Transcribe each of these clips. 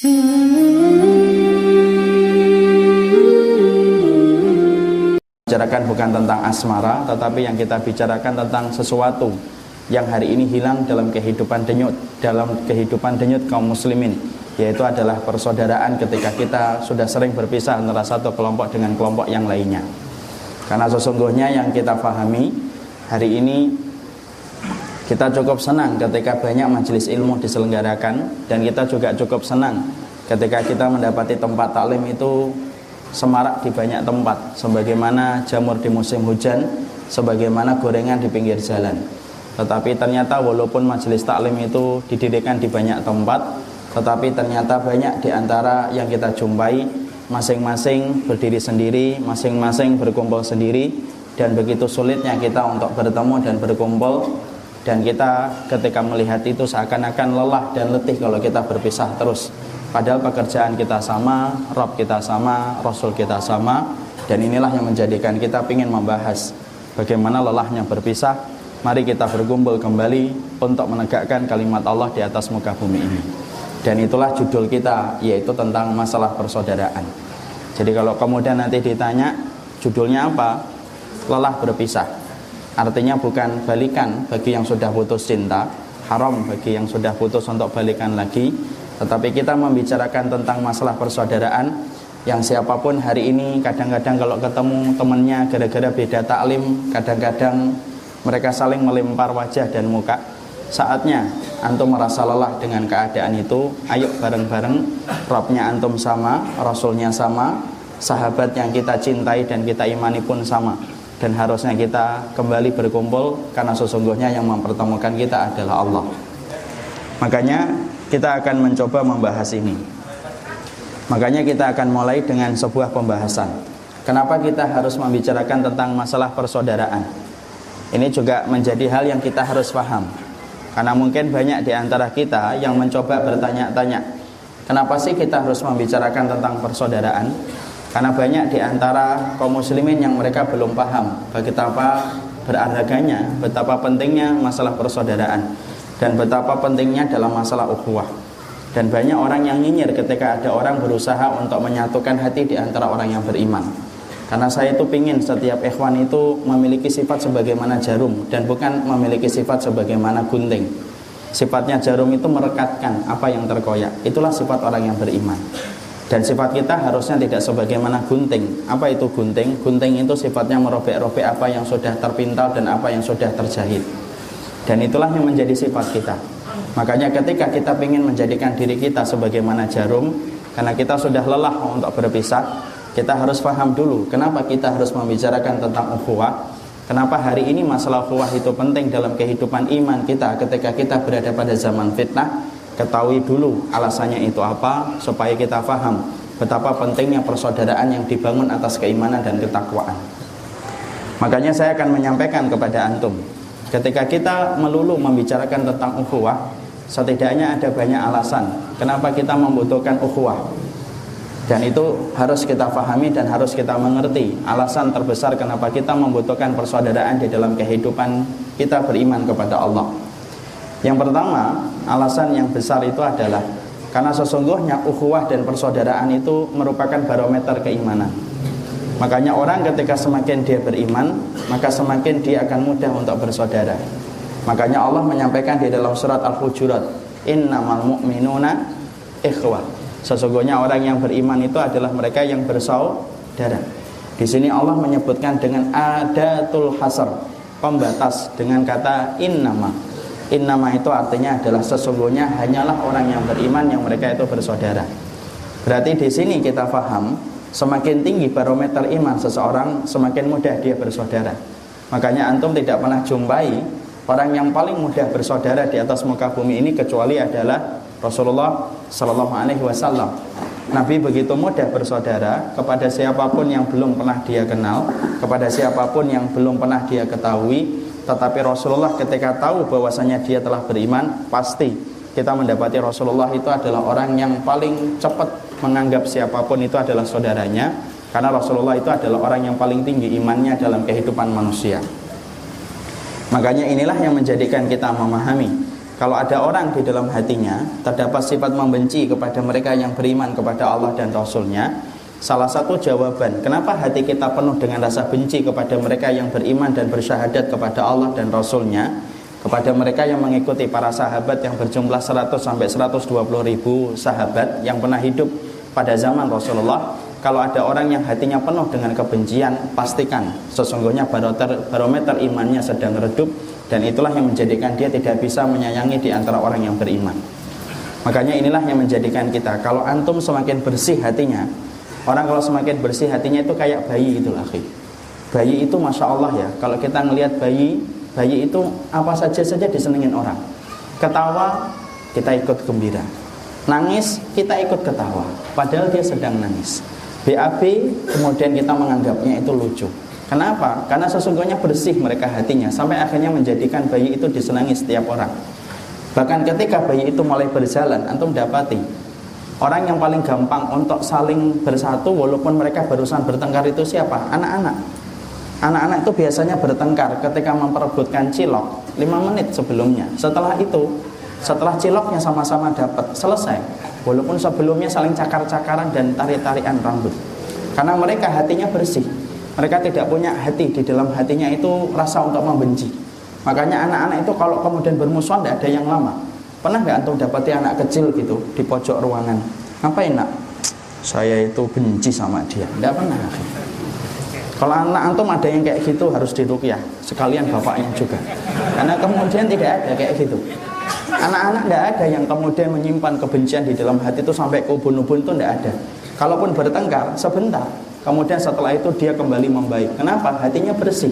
bicarakan bukan tentang asmara tetapi yang kita bicarakan tentang sesuatu yang hari ini hilang dalam kehidupan denyut dalam kehidupan denyut kaum muslimin yaitu adalah persaudaraan ketika kita sudah sering berpisah antara satu kelompok dengan kelompok yang lainnya. Karena sesungguhnya yang kita pahami hari ini kita cukup senang ketika banyak majelis ilmu diselenggarakan dan kita juga cukup senang ketika kita mendapati tempat taklim itu semarak di banyak tempat sebagaimana jamur di musim hujan sebagaimana gorengan di pinggir jalan. Tetapi ternyata walaupun majelis taklim itu didirikan di banyak tempat tetapi ternyata banyak di antara yang kita jumpai masing-masing berdiri sendiri masing-masing berkumpul sendiri dan begitu sulitnya kita untuk bertemu dan berkumpul dan kita ketika melihat itu seakan-akan lelah dan letih kalau kita berpisah terus. Padahal pekerjaan kita sama, Rob kita sama, Rasul kita sama. Dan inilah yang menjadikan kita ingin membahas Bagaimana lelahnya berpisah. Mari kita berkumpul kembali Untuk menegakkan kalimat Allah di atas muka bumi ini. Dan itulah judul kita Yaitu tentang masalah persaudaraan. Jadi kalau kemudian nanti ditanya Judulnya apa? Lelah berpisah Artinya bukan balikan bagi yang sudah putus cinta Haram bagi yang sudah putus untuk balikan lagi tetapi kita membicarakan tentang masalah persaudaraan yang siapa pun hari ini kadang-kadang kalau ketemu temannya gara-gara beda taklim, kadang-kadang mereka saling melempar wajah dan muka. Saatnya antum merasa lelah dengan keadaan itu, ayo bareng-bareng Robnya antum sama, Rasulnya sama, sahabat yang kita cintai dan kita imani pun sama. Dan harusnya kita kembali berkumpul karena sesungguhnya yang mempertemukan kita adalah Allah. Makanya kita akan mencoba membahas ini. Makanya kita akan mulai dengan sebuah pembahasan. Kenapa kita harus membicarakan tentang masalah persaudaraan? Ini juga menjadi hal yang kita harus paham. Karena mungkin banyak di antara kita yang mencoba bertanya-tanya, kenapa sih kita harus membicarakan tentang persaudaraan? Karena banyak di antara kaum muslimin yang mereka belum paham betapa berharganya, betapa pentingnya masalah persaudaraan dan betapa pentingnya dalam masalah ukhuwah. Dan banyak orang yang nyinyir ketika ada orang berusaha untuk menyatukan hati di antara orang yang beriman. Karena saya itu pingin setiap ikhwan itu memiliki sifat sebagaimana jarum dan bukan memiliki sifat sebagaimana gunting. Sifatnya jarum itu merekatkan apa yang terkoyak. Itulah sifat orang yang beriman. Dan sifat kita harusnya tidak sebagaimana gunting. Apa itu gunting? Gunting itu sifatnya merobek-robek apa yang sudah terpintal dan apa yang sudah terjahit. Dan itulah yang menjadi sifat kita. Makanya ketika kita ingin menjadikan diri kita sebagaimana jarum, karena kita sudah lelah untuk berpisah, kita harus paham dulu kenapa kita harus membicarakan tentang ukhuwah. Kenapa hari ini masalah ukhuwah itu penting dalam kehidupan iman kita ketika kita berada pada zaman fitnah? Ketahui dulu alasannya itu apa supaya kita paham betapa pentingnya persaudaraan yang dibangun atas keimanan dan ketakwaan. Makanya saya akan menyampaikan kepada antum Ketika kita melulu membicarakan tentang ukhuwah, setidaknya ada banyak alasan kenapa kita membutuhkan ukhuwah. Dan itu harus kita pahami dan harus kita mengerti alasan terbesar kenapa kita membutuhkan persaudaraan di dalam kehidupan kita beriman kepada Allah. Yang pertama, alasan yang besar itu adalah karena sesungguhnya ukhuwah dan persaudaraan itu merupakan barometer keimanan. Makanya orang ketika semakin dia beriman, maka semakin dia akan mudah untuk bersaudara. Makanya Allah menyampaikan di dalam surat Al-Hujurat, "Innamal mu'minuna ikhwah." Sesungguhnya orang yang beriman itu adalah mereka yang bersaudara. Di sini Allah menyebutkan dengan adatul hasar, pembatas dengan kata innama. Innama itu artinya adalah sesungguhnya hanyalah orang yang beriman yang mereka itu bersaudara. Berarti di sini kita paham Semakin tinggi barometer iman seseorang, semakin mudah dia bersaudara. Makanya antum tidak pernah jumpai orang yang paling mudah bersaudara di atas muka bumi ini kecuali adalah Rasulullah Shallallahu Alaihi Wasallam. Nabi begitu mudah bersaudara kepada siapa pun yang belum pernah dia kenal, kepada siapa pun yang belum pernah dia ketahui. Tetapi Rasulullah ketika tahu bahwasanya dia telah beriman, pasti kita mendapati Rasulullah itu adalah orang yang paling cepat menganggap siapa pun itu adalah saudaranya karena Rasulullah itu adalah orang yang paling tinggi imannya dalam kehidupan manusia. Makanya inilah yang menjadikan kita memahami kalau ada orang di dalam hatinya terdapat sifat membenci kepada mereka yang beriman kepada Allah dan Rasulnya Salah satu jawaban kenapa hati kita penuh dengan rasa benci kepada mereka yang beriman dan bersyahadat kepada Allah dan Rasulnya? Kepada mereka yang mengikuti para sahabat yang berjumlah 100 sampai 120 ribu sahabat yang pernah hidup pada zaman Rasulullah kalau ada orang yang hatinya penuh dengan kebencian pastikan sesungguhnya barometer, barometer imannya sedang redup dan itulah yang menjadikan dia tidak bisa menyayangi di antara orang yang beriman. Makanya inilah yang menjadikan kita kalau antum semakin bersih hatinya Orang kalau semakin bersih hatinya itu kayak bayi gitu akhi. Bayi itu masya Allah ya. Kalau kita ngelihat bayi, bayi itu apa saja saja disenengin orang. Ketawa kita ikut gembira. Nangis kita ikut ketawa. Padahal dia sedang nangis. BAB kemudian kita menganggapnya itu lucu. Kenapa? Karena sesungguhnya bersih mereka hatinya sampai akhirnya menjadikan bayi itu disenangi setiap orang. Bahkan ketika bayi itu mulai berjalan, antum dapati Orang yang paling gampang untuk saling bersatu walaupun mereka barusan bertengkar itu siapa? Anak-anak. Anak-anak itu biasanya bertengkar ketika memperebutkan cilok 5 menit sebelumnya. Setelah itu, setelah ciloknya sama-sama dapat selesai. Walaupun sebelumnya saling cakar-cakaran dan tarik-tarikan rambut. Karena mereka hatinya bersih. Mereka tidak punya hati di dalam hatinya itu rasa untuk membenci. Makanya anak-anak itu kalau kemudian bermusuhan tidak ada yang lama Pernah nggak antum dapati anak kecil gitu di pojok ruangan? Ngapain nak? Saya itu benci sama dia. Tidak pernah. Kalau anak antum ada yang kayak gitu harus dirukyah. Sekalian bapaknya juga. Karena kemudian tidak ada kayak gitu. Anak-anak tidak ada yang kemudian menyimpan kebencian di dalam hati itu sampai ke ubun-ubun itu tidak ada. Kalaupun bertengkar sebentar, kemudian setelah itu dia kembali membaik. Kenapa? Hatinya bersih.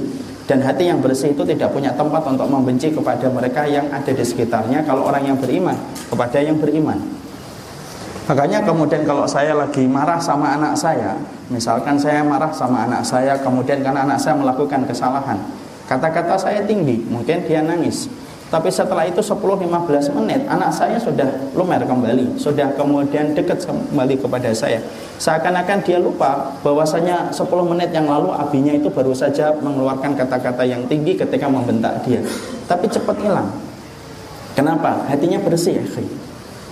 Dan hati yang bersih itu tidak punya tempat untuk membenci kepada mereka yang ada di sekitarnya. Kalau orang yang beriman kepada yang beriman. Makanya kemudian kalau saya lagi marah sama anak saya Misalkan saya marah sama anak saya Kemudian karena anak saya melakukan kesalahan Kata-kata saya tinggi Mungkin dia nangis tapi setelah itu 10-15 menit anak saya sudah lumer kembali, sudah kemudian dekat kembali kepada saya. Seakan-akan dia lupa bahwasanya 10 menit yang lalu abinya itu baru saja mengeluarkan kata-kata yang tinggi ketika membentak dia. Tapi cepat hilang. Kenapa? Hatinya bersih ya.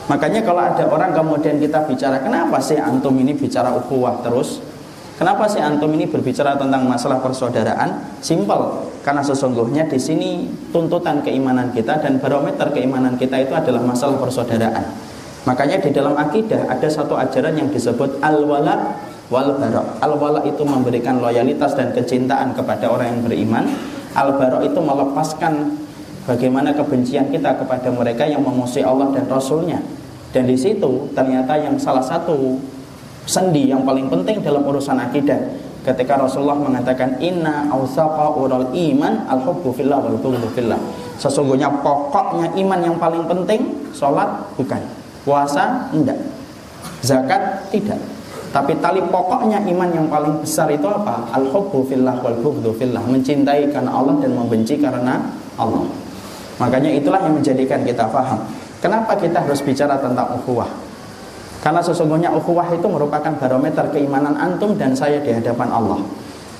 Makanya kalau ada orang kemudian kita bicara, kenapa sih antum ini bicara ukhuwah terus? Kenapa sih antum ini berbicara tentang masalah persaudaraan? Simpel, karena sesungguhnya di sini tuntutan keimanan kita dan barometer keimanan kita itu adalah masalah persaudaraan. Makanya di dalam akidah ada satu ajaran yang disebut al-wala wal bara. Al-wala itu memberikan loyalitas dan kecintaan kepada orang yang beriman. Al-bara itu melepaskan bagaimana kebencian kita kepada mereka yang memusuhi Allah dan Rasulnya. Dan di situ ternyata yang salah satu sendi yang paling penting dalam urusan akidah ketika Rasulullah mengatakan inna awsaqa ural iman al hubbu fillah wal bughdhu fillah. Sesungguhnya pokoknya iman yang paling penting sholat bukan. Puasa enggak. Zakat tidak. Tapi tali pokoknya iman yang paling besar itu apa? Al hubbu fillah wal bughdhu fillah. Mencintai karena Allah dan membenci karena Allah. Makanya itulah yang menjadikan kita faham. Kenapa kita harus bicara tentang ukhuwah karena sesungguhnya ukhuwah itu merupakan barometer keimanan antum dan saya di hadapan Allah.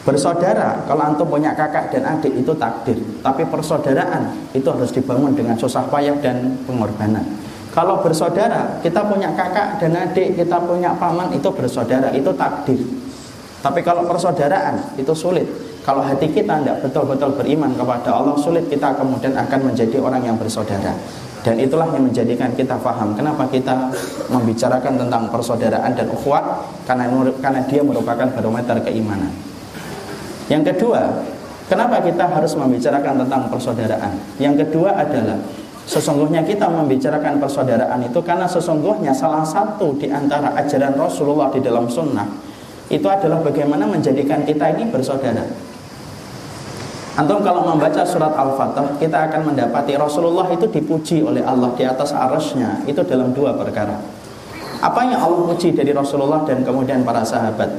Bersaudara, kalau antum punya kakak dan adik itu takdir. Tapi persaudaraan itu harus dibangun dengan susah payah dan pengorbanan. Kalau bersaudara, kita punya kakak dan adik, kita punya paman itu bersaudara, itu takdir. Tapi kalau persaudaraan itu sulit. Kalau hati kita tidak betul-betul beriman kepada Allah, sulit kita kemudian akan menjadi orang yang bersaudara. Dan itulah yang menjadikan kita paham kenapa kita membicarakan tentang persaudaraan dan ukhuwah karena karena dia merupakan barometer keimanan. Yang kedua, kenapa kita harus membicarakan tentang persaudaraan? Yang kedua adalah sesungguhnya kita membicarakan persaudaraan itu karena sesungguhnya salah satu di antara ajaran Rasulullah di dalam sunnah itu adalah bagaimana menjadikan kita ini bersaudara. Antum kalau membaca surat Al-Fatah Kita akan mendapati Rasulullah itu dipuji oleh Allah di atas arasnya. Itu dalam dua perkara. Apa yang Allah puji dari Rasulullah dan kemudian para sahabat?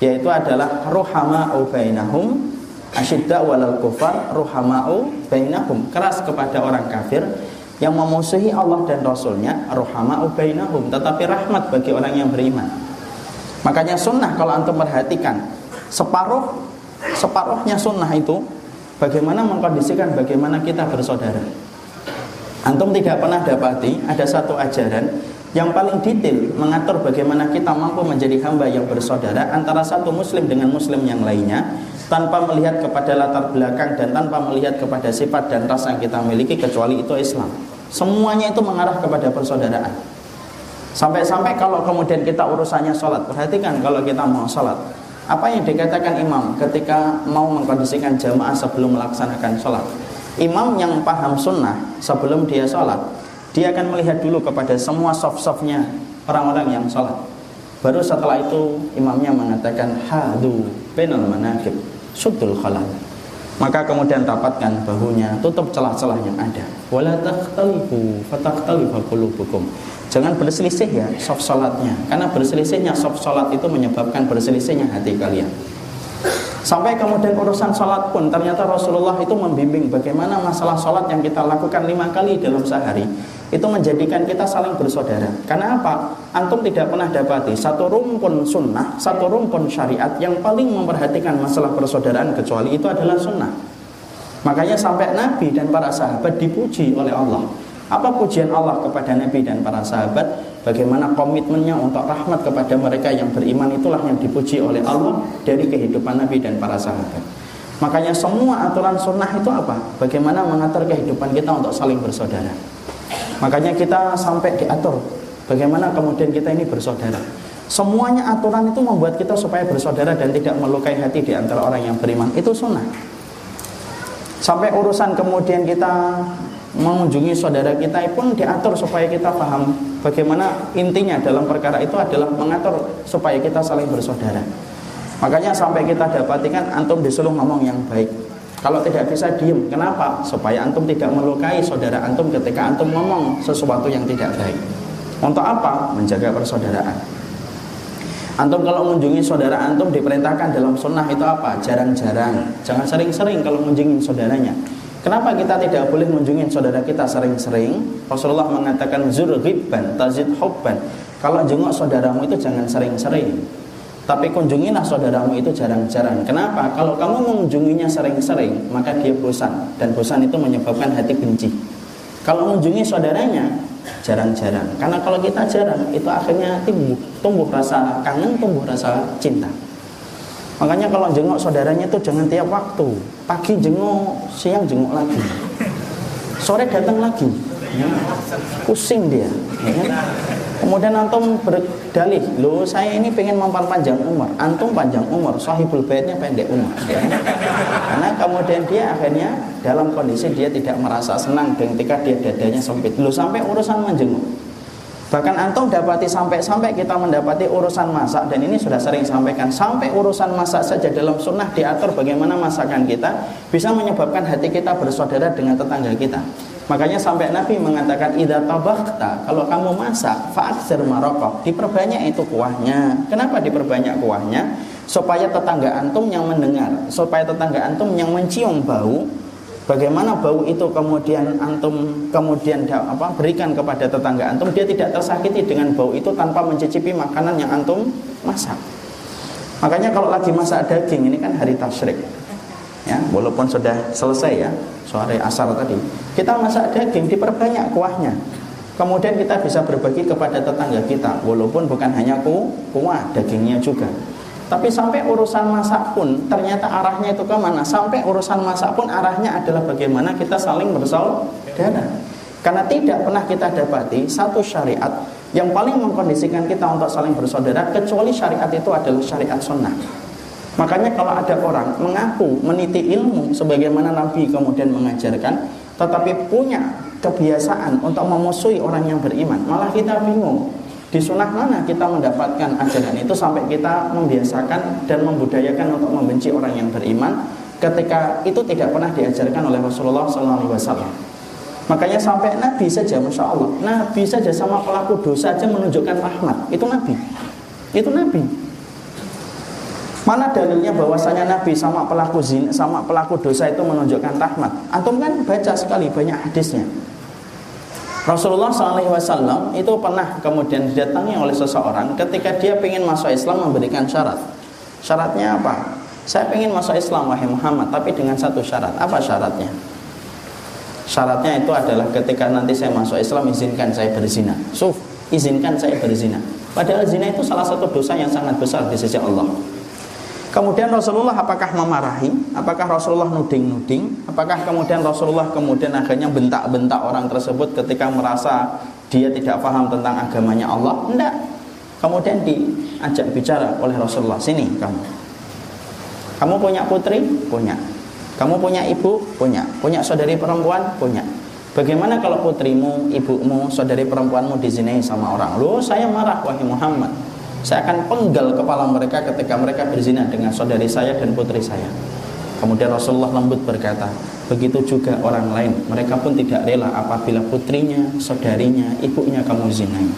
Yaitu adalah Ruhama'u bainahum Asyidda walal kufar Ruhama'u bainahum. Keras kepada orang kafir Yang memusuhi Allah dan Rasulnya Ruhama'u bainahum. Tetapi rahmat bagi orang yang beriman. Makanya sunnah kalau antum perhatikan Separuh Separuhnya sunnah itu Bagaimana mengkondisikan bagaimana kita bersaudara? Antum tidak pernah dapati ada satu ajaran yang paling detail mengatur bagaimana kita mampu menjadi hamba yang bersaudara antara satu muslim dengan muslim yang lainnya tanpa melihat kepada latar belakang dan tanpa melihat kepada sifat dan ras yang kita miliki kecuali itu Islam. Semuanya itu mengarah kepada persaudaraan. Sampai-sampai kalau kemudian kita urusannya sholat, perhatikan kalau kita mau sholat, apa yang dikatakan imam ketika mau mengkondisikan jamaah sebelum melaksanakan sholat? Imam yang paham sunnah sebelum dia sholat, dia akan melihat dulu kepada semua soft-softnya orang-orang yang sholat. Baru setelah itu imamnya mengatakan hadu penal manakib sudul khalal. Maka kemudian rapatkan bahunya, tutup celah-celah yang ada. Wala takhtalifu fatakhtalifa qulubukum. Jangan berselisih ya soft salatnya Karena berselisihnya soft salat itu menyebabkan berselisihnya hati kalian. Sampai kemudian urusan salat pun Ternyata Rasulullah itu membimbing bagaimana masalah salat yang kita lakukan lima kali dalam sehari Itu menjadikan kita saling bersaudara. Karena apa? Antum tidak pernah dapati Satu rumpun sunnah, satu rumpun syariat Yang paling memperhatikan masalah persaudaraan Kecuali itu adalah sunnah. Makanya sampai Nabi dan para sahabat dipuji oleh Allah apa pujian Allah kepada Nabi dan para sahabat? Bagaimana komitmennya untuk rahmat kepada mereka yang beriman itulah yang dipuji oleh Allah dari kehidupan Nabi dan para sahabat. Makanya semua aturan sunnah itu apa? Bagaimana mengatur kehidupan kita untuk saling bersaudara. Makanya kita sampai diatur bagaimana kemudian kita ini bersaudara. Semuanya aturan itu membuat kita supaya bersaudara dan tidak melukai hati di antara orang yang beriman. Itu sunnah. Sampai urusan kemudian kita mengunjungi saudara kita pun diatur supaya kita paham bagaimana intinya dalam perkara itu adalah mengatur supaya kita saling bersaudara. Makanya sampai kita dapatikan antum disuruh ngomong yang baik. Kalau tidak bisa diem, kenapa? Supaya antum tidak melukai saudara antum ketika antum ngomong sesuatu yang tidak baik. Untuk apa? Menjaga persaudaraan. Antum kalau mengunjungi saudara antum diperintahkan dalam sunnah itu apa? Jarang-jarang. Jangan sering-sering kalau mengunjungi saudaranya. Kenapa kita tidak boleh mengunjungi saudara kita sering-sering? Rasulullah mengatakan zur ghibban tazid hubban. Kalau jenguk saudaramu itu jangan sering-sering. Tapi kunjungilah saudaramu itu jarang-jarang. Kenapa? Kalau kamu mengunjunginya sering-sering, maka dia bosan dan bosan itu menyebabkan hati benci. Kalau mengunjungi saudaranya jarang-jarang. Karena kalau kita jarang, itu akhirnya tumbuh, tumbuh rasa kangen, tumbuh rasa cinta. Makanya kalau jenguk saudaranya itu jangan tiap waktu. Pagi jenguk, siang jenguk lagi. Sore datang lagi. Ya. Pusing dia. Ya. Kemudian antum berdalih, lo saya ini pengen memperpanjang umur. Antum panjang umur, sahibul baitnya pendek umur. Ya. Karena kemudian dia akhirnya dalam kondisi dia tidak merasa senang ketika dia dadanya sempit. Lo sampai urusan menjenguk. Bahkan antum dapati sampai-sampai kita mendapati urusan masak dan ini sudah sering sampaikan sampai urusan masak saja dalam sunnah diatur bagaimana masakan kita bisa menyebabkan hati kita bersaudara dengan tetangga kita. Makanya sampai Nabi mengatakan idza tabakta kalau kamu masak fa'aksir marokok diperbanyak itu kuahnya. Kenapa diperbanyak kuahnya? Supaya tetangga antum yang mendengar, supaya tetangga antum yang mencium bau Bagaimana bau itu kemudian antum kemudian apa berikan kepada tetangga antum dia tidak tersakiti dengan bau itu tanpa mencicipi makanan yang antum masak. Makanya kalau lagi masak daging ini kan hari tasyrik. Ya, walaupun sudah selesai ya sore asar tadi, kita masak daging diperbanyak kuahnya. Kemudian kita bisa berbagi kepada tetangga kita walaupun bukan hanya ku, kuah dagingnya juga. Tapi sampai urusan masak pun ternyata arahnya itu ke mana? Sampai urusan masak pun arahnya adalah bagaimana kita saling bersaudara. Karena tidak pernah kita dapati satu syariat yang paling mengkondisikan kita untuk saling bersaudara kecuali syariat itu adalah syariat sunnah. Makanya kalau ada orang mengaku meniti ilmu sebagaimana Nabi kemudian mengajarkan, tetapi punya kebiasaan untuk memusuhi orang yang beriman, malah kita bingung di sunnah mana kita mendapatkan ajaran itu sampai kita membiasakan dan membudayakan untuk membenci orang yang beriman ketika itu tidak pernah diajarkan oleh Rasulullah SAW. Makanya sampai Nabi saja, masya Allah, Nabi saja sama pelaku dosa saja menunjukkan rahmat. Itu Nabi, itu Nabi. Mana dalilnya bahwasanya Nabi sama pelaku zina, sama pelaku dosa itu menunjukkan rahmat? Antum kan baca sekali banyak hadisnya. Rasulullah SAW itu pernah kemudian didatangi oleh seseorang ketika dia ingin masuk Islam memberikan syarat. Syaratnya apa? Saya ingin masuk Islam wahai Muhammad, tapi dengan satu syarat. Apa syaratnya? Syaratnya itu adalah ketika nanti saya masuk Islam izinkan saya berzina. Suf, izinkan saya berzina. Padahal zina itu salah satu dosa yang sangat besar di sisi Allah. Kemudian Rasulullah apakah memarahi? Apakah Rasulullah nuding-nuding? Apakah kemudian Rasulullah kemudian akhirnya bentak-bentak orang tersebut ketika merasa dia tidak paham tentang agamanya Allah? Tidak. Kemudian diajak bicara oleh Rasulullah, sini kamu. Kamu punya putri? Punya. Kamu punya ibu? Punya. Punya saudari perempuan? Punya. Bagaimana kalau putrimu, ibumu, saudari perempuanmu dizinai sama orang? Loh, saya marah wahai Muhammad. Saya akan penggal kepala mereka ketika mereka berzina dengan saudari saya dan putri saya. Kemudian Rasulullah lembut berkata, begitu juga orang lain. Mereka pun tidak rela apabila putrinya, saudarinya, ibunya kamu zinai.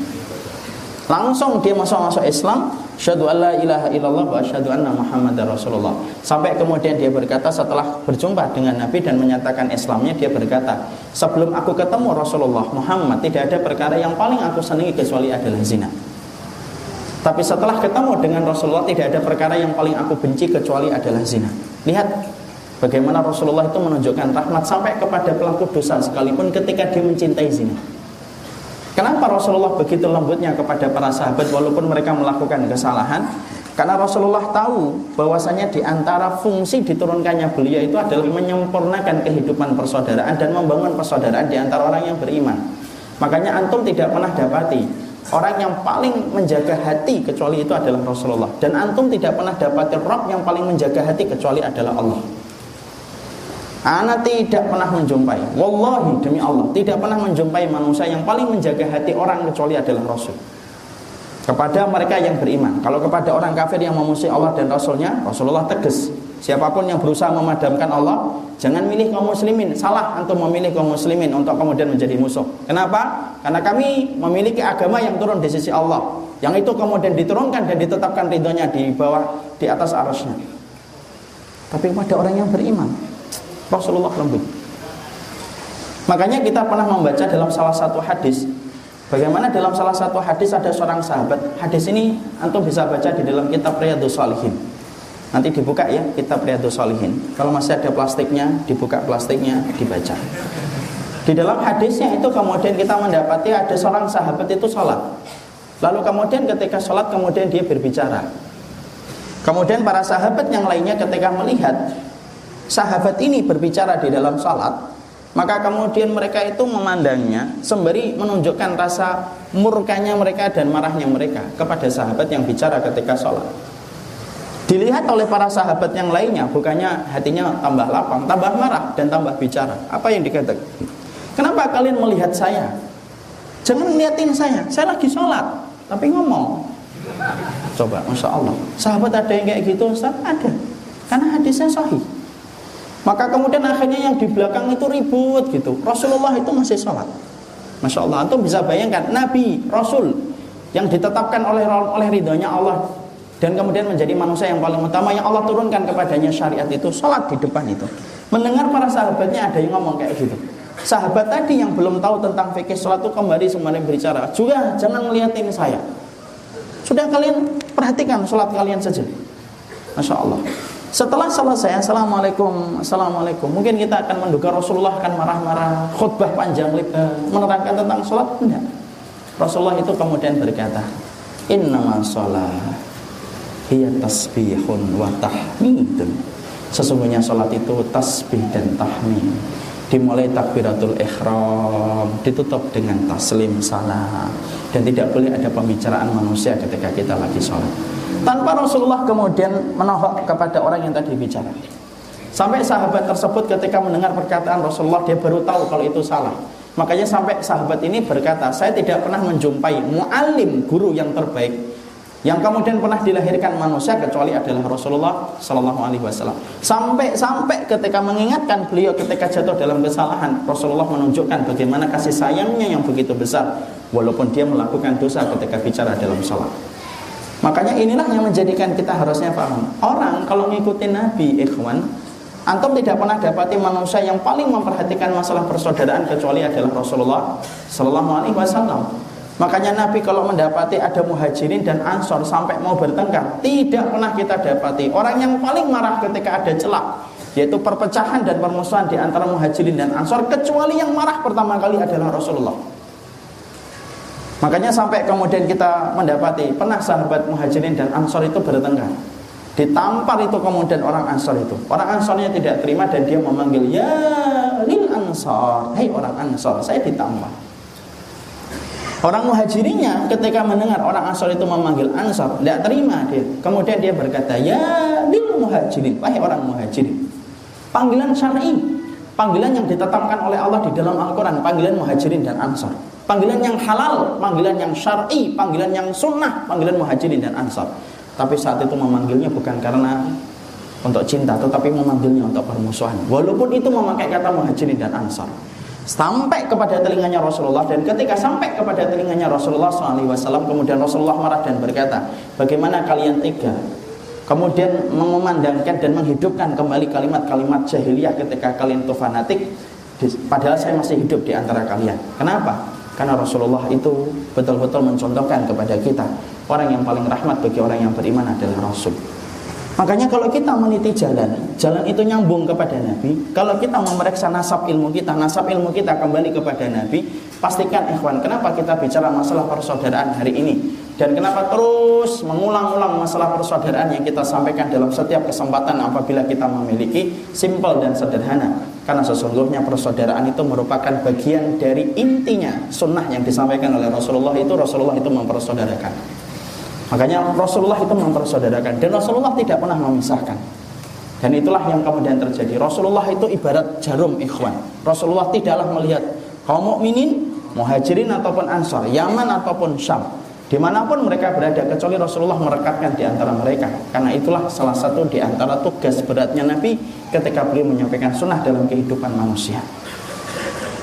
Langsung dia masuk-masuk Islam, syahadu alla ilaha illallah wa syahadu anna muhammadar rasulullah. Sampai kemudian dia berkata setelah berjumpa dengan Nabi dan menyatakan Islamnya, dia berkata, sebelum aku ketemu Rasulullah Muhammad, tidak ada perkara yang paling aku senangi kecuali adalah zina. Tapi setelah ketemu dengan Rasulullah tidak ada perkara yang paling aku benci kecuali adalah zina. Lihat bagaimana Rasulullah itu menunjukkan rahmat sampai kepada pelaku dosa sekalipun ketika dia mencintai zina. Kenapa Rasulullah begitu lembutnya kepada para sahabat walaupun mereka melakukan kesalahan? Karena Rasulullah tahu bahwasanya di antara fungsi diturunkannya beliau itu adalah menyempurnakan kehidupan persaudaraan dan membangun persaudaraan di antara orang yang beriman. Makanya antum tidak pernah dapati orang yang paling menjaga hati kecuali itu adalah Rasulullah. Dan antum tidak pernah dapati roh yang paling menjaga hati kecuali adalah Allah. Ana tidak pernah menjumpai. Wallahi demi Allah Tidak pernah menjumpai manusia yang paling menjaga hati orang Kecuali adalah Rasul. Kepada mereka yang beriman. Kalau kepada orang kafir yang memusuhi Allah dan Rasulnya Rasulullah tegas Siapa pun yang berusaha memadamkan Allah Jangan milih kaum muslimin. Salah untuk memilih kaum muslimin Untuk kemudian menjadi musuh. Kenapa? Karena kami memiliki agama yang turun di sisi Allah. Yang itu kemudian diturunkan dan ditetapkan ridhonya Di bawah, di atas arusnya. Tapi kepada orang yang beriman Rasulullah lembut. Makanya kita pernah membaca dalam salah satu hadis Bagaimana dalam salah satu hadis ada seorang sahabat. Hadis ini antum bisa baca di dalam kitab Riyadus Salihin Nanti dibuka ya kitab Riyadus Salihin Kalau masih ada plastiknya, dibuka plastiknya, dibaca. Di dalam hadisnya itu kemudian kita mendapati ada seorang sahabat itu sholat. Lalu kemudian ketika sholat kemudian dia berbicara. Kemudian para sahabat yang lainnya ketika melihat sahabat ini berbicara di dalam salat, maka kemudian mereka itu memandangnya sembari menunjukkan rasa murkanya mereka dan marahnya mereka kepada sahabat yang bicara ketika sholat. Dilihat oleh para sahabat yang lainnya, bukannya hatinya tambah lapang, tambah marah dan tambah bicara. Apa yang dikatakan? Kenapa kalian melihat saya? Jangan liatin saya, saya lagi sholat, tapi ngomong. Coba, masya Allah. Sahabat ada yang kayak gitu, Ustaz? Ada. Karena hadisnya sahih. Maka kemudian akhirnya yang di belakang itu ribut gitu. Rasulullah itu masih sholat. Masya Allah, itu bisa bayangkan Nabi, Rasul yang ditetapkan oleh oleh ridhonya Allah dan kemudian menjadi manusia yang paling utama yang Allah turunkan kepadanya syariat itu sholat di depan itu. Mendengar para sahabatnya ada yang ngomong kayak gitu. Sahabat tadi yang belum tahu tentang fikih sholat itu kembali semuanya berbicara. Juga jangan ngeliatin saya. Sudah kalian perhatikan sholat kalian saja. Masya Allah. Setelah selesai Assalamualaikum Assalamualaikum Mungkin kita akan menduga Rasulullah akan marah-marah Khutbah panjang Menerangkan tentang sholat Enggak Rasulullah itu kemudian berkata Innama sholat Hiya tasbihun wa tahmidun Sesungguhnya sholat itu tasbih dan tahmid Dimulai takbiratul ikhram Ditutup dengan taslim salam Dan tidak boleh ada pembicaraan manusia ketika kita lagi sholat tanpa Rasulullah kemudian menohok kepada orang yang tadi bicara. Sampai sahabat tersebut ketika mendengar perkataan Rasulullah dia baru tahu kalau itu salah. Makanya sampai sahabat ini berkata, saya tidak pernah menjumpai mu'alim guru yang terbaik yang kemudian pernah dilahirkan manusia kecuali adalah Rasulullah Sallallahu Alaihi Wasallam. Sampai sampai ketika mengingatkan beliau ketika jatuh dalam kesalahan, Rasulullah menunjukkan bagaimana kasih sayangnya yang begitu besar, walaupun dia melakukan dosa ketika bicara dalam salat. Makanya inilah yang menjadikan kita harusnya paham. Orang kalau ngikutin Nabi, ikhwan, antum tidak pernah dapati manusia yang paling memperhatikan masalah persaudaraan kecuali adalah Rasulullah Sallallahu Alaihi Wasallam. Makanya Nabi kalau mendapati ada muhajirin dan ansor sampai mau bertengkar, tidak pernah kita dapati. Orang yang paling marah ketika ada celak yaitu perpecahan dan permusuhan di antara muhajirin dan ansor kecuali yang marah pertama kali adalah Rasulullah. Makanya sampai kemudian kita mendapati pernah sahabat muhajirin dan ansor itu bertengkar? Ditampar itu kemudian orang ansor itu. Orang ansornya tidak terima dan dia memanggil ya lil ansor. Hei orang ansor saya ditampar Orang muhajirinya ketika mendengar orang Ansor itu memanggil Ansor, tidak terima dia. Kemudian dia berkata, "Ya lil muhajirin, wahai orang muhajirin." Panggilan syar'i, panggilan yang ditetapkan oleh Allah di dalam Al-Qur'an, panggilan muhajirin dan Ansor. Panggilan yang halal, panggilan yang syar'i, panggilan yang sunnah, panggilan muhajirin dan Ansor. Tapi saat itu memanggilnya bukan karena untuk cinta, tetapi memanggilnya untuk permusuhan. Walaupun itu memakai kata muhajirin dan Ansor sampai kepada telinganya Rasulullah. Dan ketika sampai kepada telinganya Rasulullah SAW kemudian Rasulullah marah dan berkata bagaimana kalian tiga kemudian memandangkan dan menghidupkan kembali kalimat-kalimat jahiliyah ketika kalian itu fanatik. Padahal saya masih hidup di antara kalian. Kenapa? karena Rasulullah itu betul-betul mencontohkan kepada kita orang yang paling rahmat bagi orang yang beriman adalah Rasul Makanya kalau kita meniti jalan, jalan itu nyambung kepada Nabi. Kalau kita memeriksa nasab ilmu kita, nasab ilmu kita kembali kepada Nabi, pastikan ikhwan, kenapa kita bicara masalah persaudaraan hari ini? Dan kenapa terus mengulang-ulang masalah persaudaraan yang kita sampaikan dalam setiap kesempatan apabila kita memiliki simple dan sederhana. Karena sesungguhnya persaudaraan itu merupakan bagian dari intinya sunnah yang disampaikan oleh Rasulullah itu Rasulullah itu mempersaudarakan. Makanya Rasulullah itu mempersaudarakan dan Rasulullah tidak pernah memisahkan. Dan itulah yang kemudian terjadi. Rasulullah itu ibarat jarum ikhwan. Rasulullah tidaklah melihat kaum mukminin, muhajirin ataupun ansar, Yaman ataupun Syam. Di mana pun mereka berada, kecuali Rasulullah merekatkan di antara mereka. Karena itulah salah satu di antara tugas beratnya Nabi ketika beliau menyampaikan sunnah dalam kehidupan manusia.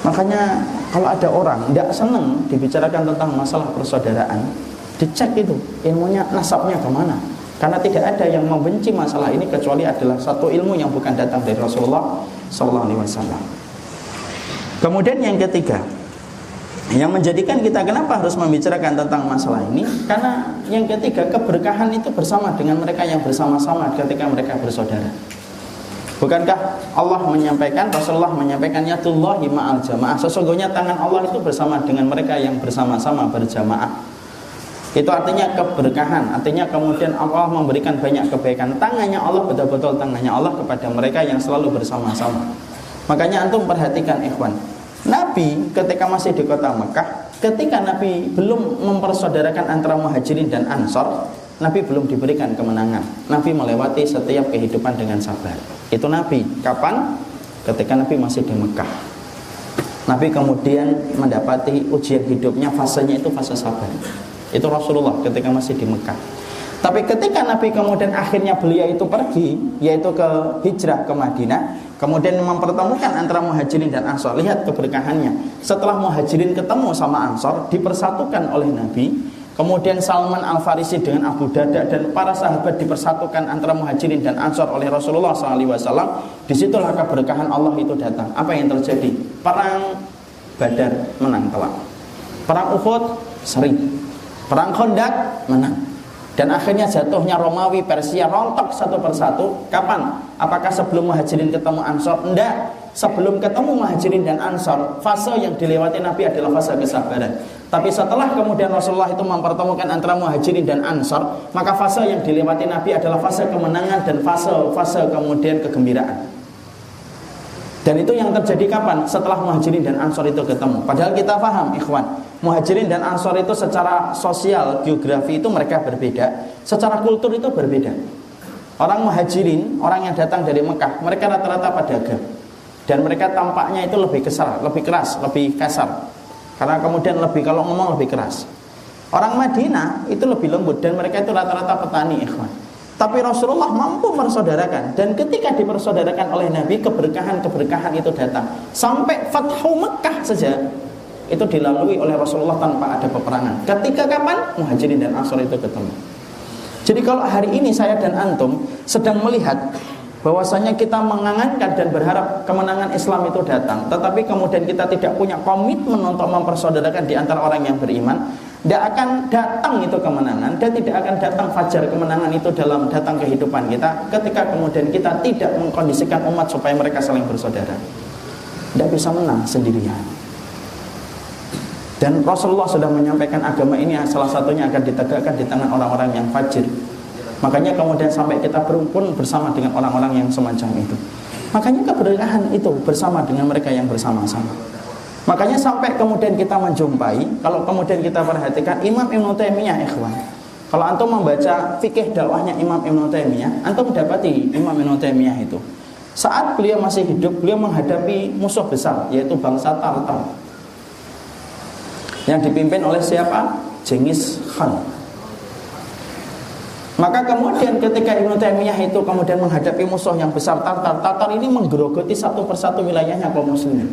Makanya kalau ada orang tidak senang dibicarakan tentang masalah persaudaraan, dicek itu ilmunya nasabnya ke mana karena tidak ada yang membenci masalah ini kecuali adalah satu ilmu yang bukan datang dari Rasulullah Sallallahu Alaihi Wasallam. Kemudian yang ketiga, yang menjadikan kita kenapa harus membicarakan tentang masalah ini? Karena yang ketiga keberkahan itu bersama dengan mereka yang bersama-sama ketika mereka bersaudara. Bukankah Allah menyampaikan Rasulullah menyampaikan yatullahi ma'al jamaah Sesungguhnya tangan Allah itu bersama dengan mereka yang bersama-sama berjamaah itu artinya keberkahan, artinya kemudian Allah memberikan banyak kebaikan. Tangannya Allah betul-betul tangannya Allah kepada mereka yang selalu bersama-sama. Makanya antum perhatikan ikhwan. Nabi ketika masih di kota Mekah, ketika Nabi belum mempersaudarakan antara muhajirin dan ansor, Nabi belum diberikan kemenangan. Nabi melewati setiap kehidupan dengan sabar. Itu Nabi. Kapan? Ketika Nabi masih di Mekah. Nabi kemudian mendapati ujian hidupnya fasenya itu fase sabar. Itu Rasulullah ketika masih di Mekah. Tapi ketika Nabi kemudian akhirnya beliau itu pergi, yaitu ke hijrah ke Madinah, kemudian mempertemukan antara muhajirin dan ansor. Lihat keberkahannya. Setelah muhajirin ketemu sama ansor, dipersatukan oleh Nabi. Kemudian Salman Al Farisi dengan Abu Dada dan para sahabat dipersatukan antara muhajirin dan ansor oleh Rasulullah SAW. Di situlah keberkahan Allah itu datang. Apa yang terjadi? Perang Badar menang telak. Perang Uhud sering Perang Khandaq menang. Dan akhirnya jatuhnya Romawi, Persia rontok satu persatu. Kapan? Apakah sebelum Muhajirin ketemu Ansor? Enggak. Sebelum ketemu Muhajirin dan Ansor, fase yang dilewati Nabi adalah fase kesabaran. Tapi setelah kemudian Rasulullah itu mempertemukan antara Muhajirin dan Ansor, maka fase yang dilewati Nabi adalah fase kemenangan dan fase fase kemudian kegembiraan. Dan itu yang terjadi kapan? Setelah Muhajirin dan Ansor itu ketemu. Padahal kita paham, ikhwan, Muhajirin dan Ansor itu secara sosial, geografi itu mereka berbeda, secara kultur itu berbeda. Orang Muhajirin, orang yang datang dari Mekah, mereka rata-rata pedagang. Dan mereka tampaknya itu lebih kesal, lebih keras, lebih kasar. Karena kemudian lebih kalau ngomong lebih keras. Orang Madinah itu lebih lembut dan mereka itu rata-rata petani, ikhwan. Tapi Rasulullah mampu mempersaudarakan dan ketika dipersaudarakan oleh Nabi keberkahan-keberkahan itu datang sampai Fathu Mekah saja itu dilalui oleh Rasulullah tanpa ada peperangan. Ketika kapan? Muhajirin dan Ansor itu ketemu. Jadi kalau hari ini saya dan antum sedang melihat bahwasanya kita mengangankan dan berharap kemenangan Islam itu datang, tetapi kemudian kita tidak punya komitmen untuk mempersaudarakan di antara orang yang beriman, tidak akan datang itu kemenangan dan tidak akan datang fajar kemenangan itu dalam datang kehidupan kita ketika kemudian kita tidak mengkondisikan umat supaya mereka saling bersaudara. Tidak bisa menang sendirian. Dan Rasulullah sudah menyampaikan agama ini salah satunya akan ditegakkan di tangan orang-orang yang fajir. Makanya kemudian sampai kita berumpun bersama dengan orang-orang yang semacam itu. Makanya keberkahan itu bersama dengan mereka yang bersama-sama Makanya sampai kemudian kita menjumpai, kalau kemudian kita perhatikan Imam Ibn Taimiyah ikhwan. Kalau antum membaca fikih dakwahnya Imam Ibn Taimiyah, antum mendapati Imam Ibn Taimiyah itu saat beliau masih hidup, beliau menghadapi musuh besar yaitu bangsa Tartar. Yang dipimpin oleh siapa? Genghis Khan. Maka kemudian ketika Ibn Taimiyah itu kemudian menghadapi musuh yang besar Tartar, Tartar ini menggerogoti satu persatu wilayahnya kaum muslimin.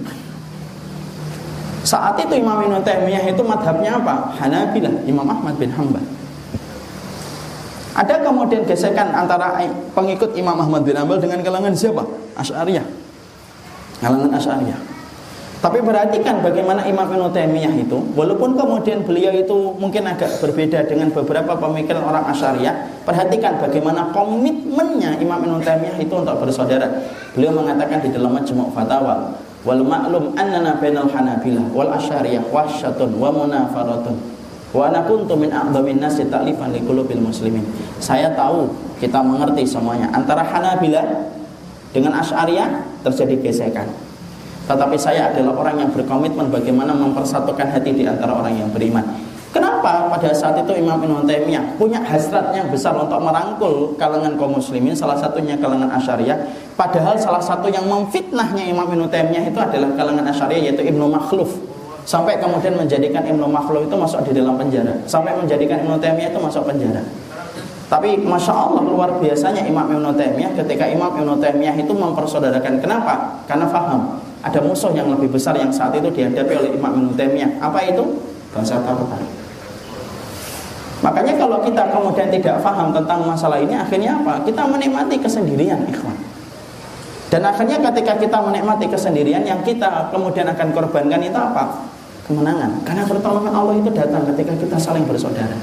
Saat itu Imam Ibn Taimiyah itu madhabnya apa? Hanabilah, Imam Ahmad bin Hanbal. Ada kemudian gesekan antara pengikut Imam Ahmad bin Hanbal dengan kalangan siapa? Asy'ariyah. Kalangan Asy'ariyah. Tapi perhatikan bagaimana Imam Ibn Taimiyah itu, walaupun kemudian beliau itu mungkin agak berbeda dengan beberapa pemikiran orang Asy'ariyah, perhatikan bagaimana komitmennya Imam Ibn Taimiyah itu untuk bersaudara. Beliau mengatakan di dalam Majmu' Fatawa, wal ma'lum annana bainal hanabilah wal asyariyah wasyatun wa munafaratun. Wa ana kuntu min a'dhamin nasi ta'lifan li qulubil muslimin. Saya tahu kita mengerti semuanya. Antara hanabilah dengan asyariyah terjadi gesekan. Tetapi saya adalah orang yang berkomitmen bagaimana mempersatukan hati di antara orang yang beriman Kenapa pada saat itu Imam Ibn Taimiyah punya hasrat yang besar untuk merangkul kalangan kaum muslimin, salah satunya kalangan Asyariah. Padahal salah satu yang memfitnahnya Imam Ibn Taimiyah itu adalah kalangan Asyariah yaitu Ibnu Makhluf. Sampai kemudian menjadikan Ibnu Makhluf itu masuk di dalam penjara. Sampai menjadikan Ibn Taimiyah itu masuk penjara. Tapi Masya Allah luar biasanya Imam Ibn Taimiyah ketika Imam Ibn Taimiyah itu mempersaudarakan. Kenapa? Karena faham ada musuh yang lebih besar yang saat itu dihadapi oleh Imam Ibn Taimiyah. Apa itu? Bangsa Tartar. Makanya kalau kita kemudian tidak paham tentang masalah ini akhirnya apa? Kita menikmati kesendirian, ikhwan. Dan akhirnya ketika kita menikmati kesendirian yang kita kemudian akan korbankan itu apa? Kemenangan. Karena pertolongan Allah itu datang ketika kita saling bersaudara.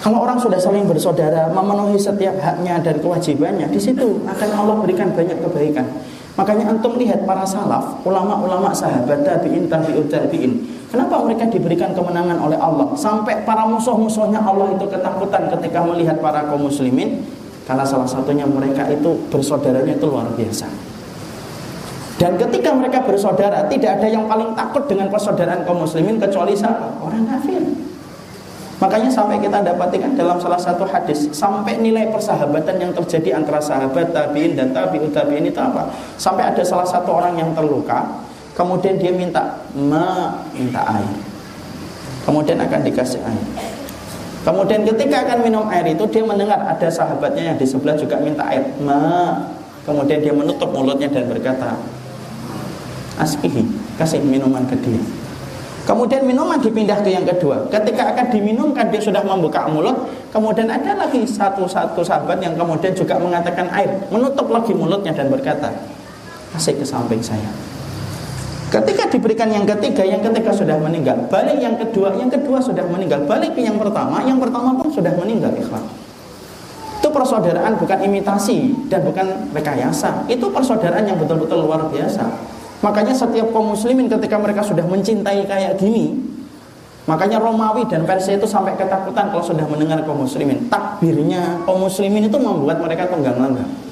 Kalau orang sudah saling bersaudara, memenuhi setiap haknya dan kewajibannya, di situ akan Allah berikan banyak kebaikan. Makanya antum lihat para salaf, ulama-ulama sahabat tabi'in, tabi'ut tabi'in. Kenapa mereka diberikan kemenangan oleh Allah? Sampai para musuh-musuhnya Allah itu ketakutan ketika melihat para kaum muslimin karena salah satunya mereka itu bersaudaranya itu luar biasa. Dan ketika mereka bersaudara, tidak ada yang paling takut dengan persaudaraan kaum muslimin kecuali siapa? Orang kafir. Makanya sampai kita dapatkan dalam salah satu hadis sampai nilai persahabatan yang terjadi antara sahabat tabiin dan tabiut tabiin itu apa? Sampai ada salah satu orang yang terluka, kemudian dia minta minta air. Kemudian akan dikasih air. Kemudian ketika akan minum air itu dia mendengar ada sahabatnya yang di sebelah juga minta air. Ma. Kemudian dia menutup mulutnya dan berkata, "Askihi, kasih minuman ke dia." Kemudian minuman dipindah ke yang kedua. Ketika akan diminumkan dia sudah membuka mulut. Kemudian ada lagi satu-satu sahabat yang kemudian juga mengatakan air. Menutup lagi mulutnya dan berkata, kasih ke samping saya. Ketika diberikan yang ketiga, yang ketiga sudah meninggal. Balik yang kedua, yang kedua sudah meninggal. Balik yang pertama, yang pertama pun sudah meninggal. Ikhwan. Itu persaudaraan bukan imitasi dan bukan rekayasa. Itu persaudaraan yang betul-betul luar biasa. Makanya setiap kaum muslimin ketika mereka sudah mencintai kayak gini, makanya Romawi dan Persia itu sampai ketakutan kalau sudah mendengar kaum muslimin. Takbirnya kaum muslimin itu membuat mereka tunggang langgang.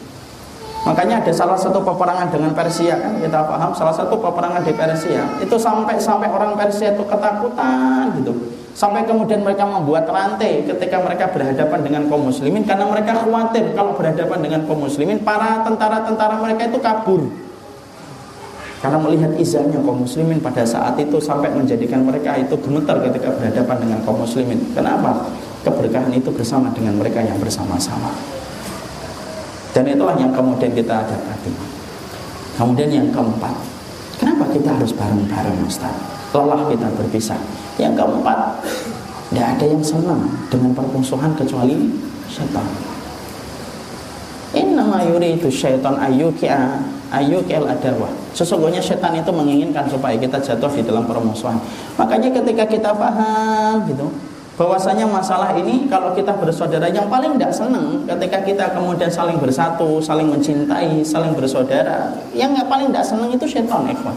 Makanya ada salah satu peperangan dengan Persia kan kita paham salah satu peperangan di Persia itu sampai sampai orang Persia itu ketakutan gitu. Sampai kemudian mereka membuat rantai ketika mereka berhadapan dengan kaum muslimin karena mereka khawatir kalau berhadapan dengan kaum muslimin para tentara-tentara mereka itu kabur. Karena melihat izahnya kaum muslimin pada saat itu sampai menjadikan mereka itu gemetar ketika berhadapan dengan kaum muslimin. Kenapa? Keberkahan itu bersama dengan mereka yang bersama-sama. Dan itulah yang kemudian kita dapati. Kemudian yang keempat, kenapa kita harus bareng-bareng Ustaz? Lelah kita berpisah. Yang keempat, tidak ada yang senang dengan permusuhan kecuali syaitan. Innama yuridu syaitan ayyuki'a ayo kel adawah sesungguhnya setan itu menginginkan supaya kita jatuh di dalam permusuhan makanya ketika kita paham gitu bahwasanya masalah ini kalau kita bersaudara yang paling tidak senang ketika kita kemudian saling bersatu, saling mencintai, saling bersaudara, yang nggak paling tidak senang itu setan, ikhwan.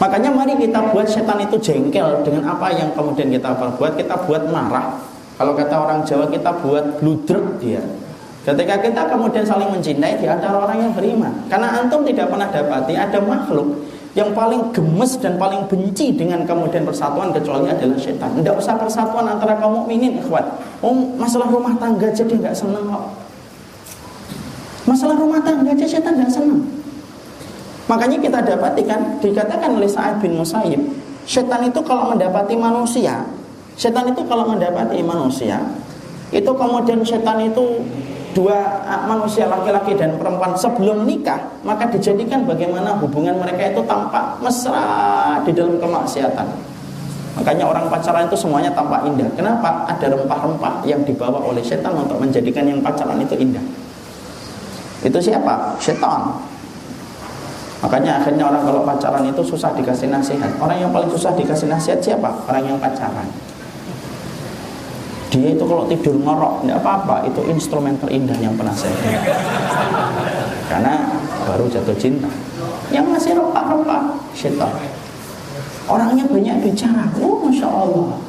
Makanya mari kita buat setan itu jengkel dengan apa yang kemudian kita perbuat, kita buat marah. Kalau kata orang Jawa kita buat bludruk dia. Ketika kita kemudian saling mencintai di antara orang yang beriman. Karena antum tidak pernah dapati ada makhluk yang paling gemes dan paling benci dengan kemudian persatuan kecuali adalah setan. Tidak usah persatuan antara kaum mukminin, ikhwan. Oh, masalah rumah tangga jadi nggak seneng kok. Masalah rumah tangga aja setan nggak seneng. Makanya kita dapati kan dikatakan oleh Sa'id bin Musayyib, setan itu kalau mendapati manusia, setan itu kalau mendapati manusia, itu kemudian setan itu dua ah, manusia laki-laki dan perempuan sebelum nikah maka dijadikan bagaimana hubungan mereka itu tampak mesra di dalam kemaksiatan. Makanya orang pacaran itu semuanya tampak indah. Kenapa? Ada rempah-rempah yang dibawa oleh setan untuk menjadikan yang pacaran itu indah. Itu siapa? Setan. Makanya akhirnya orang kalau pacaran itu susah dikasih nasihat. Orang yang paling susah dikasih nasihat siapa? Orang yang pacaran dia itu kalau tidur ngorok tidak apa-apa. Itu instrumen terindah yang pernah saya dengar. Karena baru jatuh cinta. Yang masih rempah-rempah syaitan. Orangnya banyak bicara. Oh masya Allah.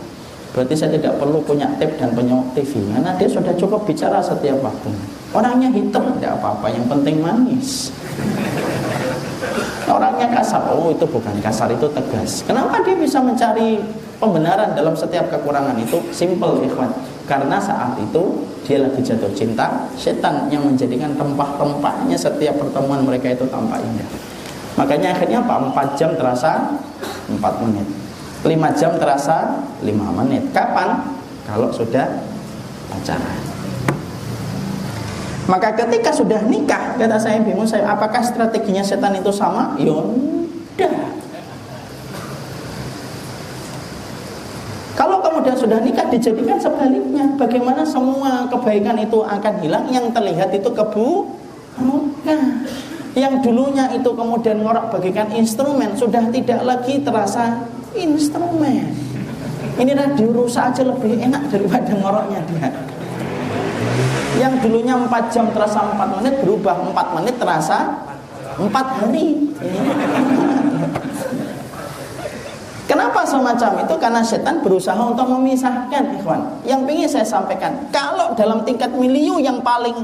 Berarti saya tidak perlu punya tip dan punya TV karena dia sudah cukup bicara setiap waktu. Orangnya hitam tidak apa-apa. Yang penting manis. Orangnya kasar. Oh itu bukan kasar itu tegas. Kenapa dia bisa mencari pembenaran dalam setiap kekurangan itu simple ikhwan. Karena saat itu dia lagi jatuh cinta setan yang menjadikan rempah-rempahnya setiap pertemuan mereka itu tampak indah. Makanya akhirnya apa? 4 jam terasa 4 menit. 5 jam terasa 5 menit. Kapan? Kalau sudah pacaran. Maka ketika sudah nikah kata saya bingung saya apakah strateginya setan itu sama? Yaudah kemudian sudah nikah dijadikan sebaliknya. Bagaimana semua kebaikan itu akan hilang, yang terlihat itu kebu muka. Yang dulunya itu kemudian ngorok bagikan instrumen sudah tidak lagi terasa instrumen. Ini radio rusak aja lebih enak daripada ngoroknya dia. Yang dulunya 4 jam terasa 4 menit berubah 4 menit terasa 4 hari. Semacam itu? Karena setan berusaha untuk memisahkan, ikhwan. Yang ingin saya sampaikan, kalau dalam tingkat miliu yang paling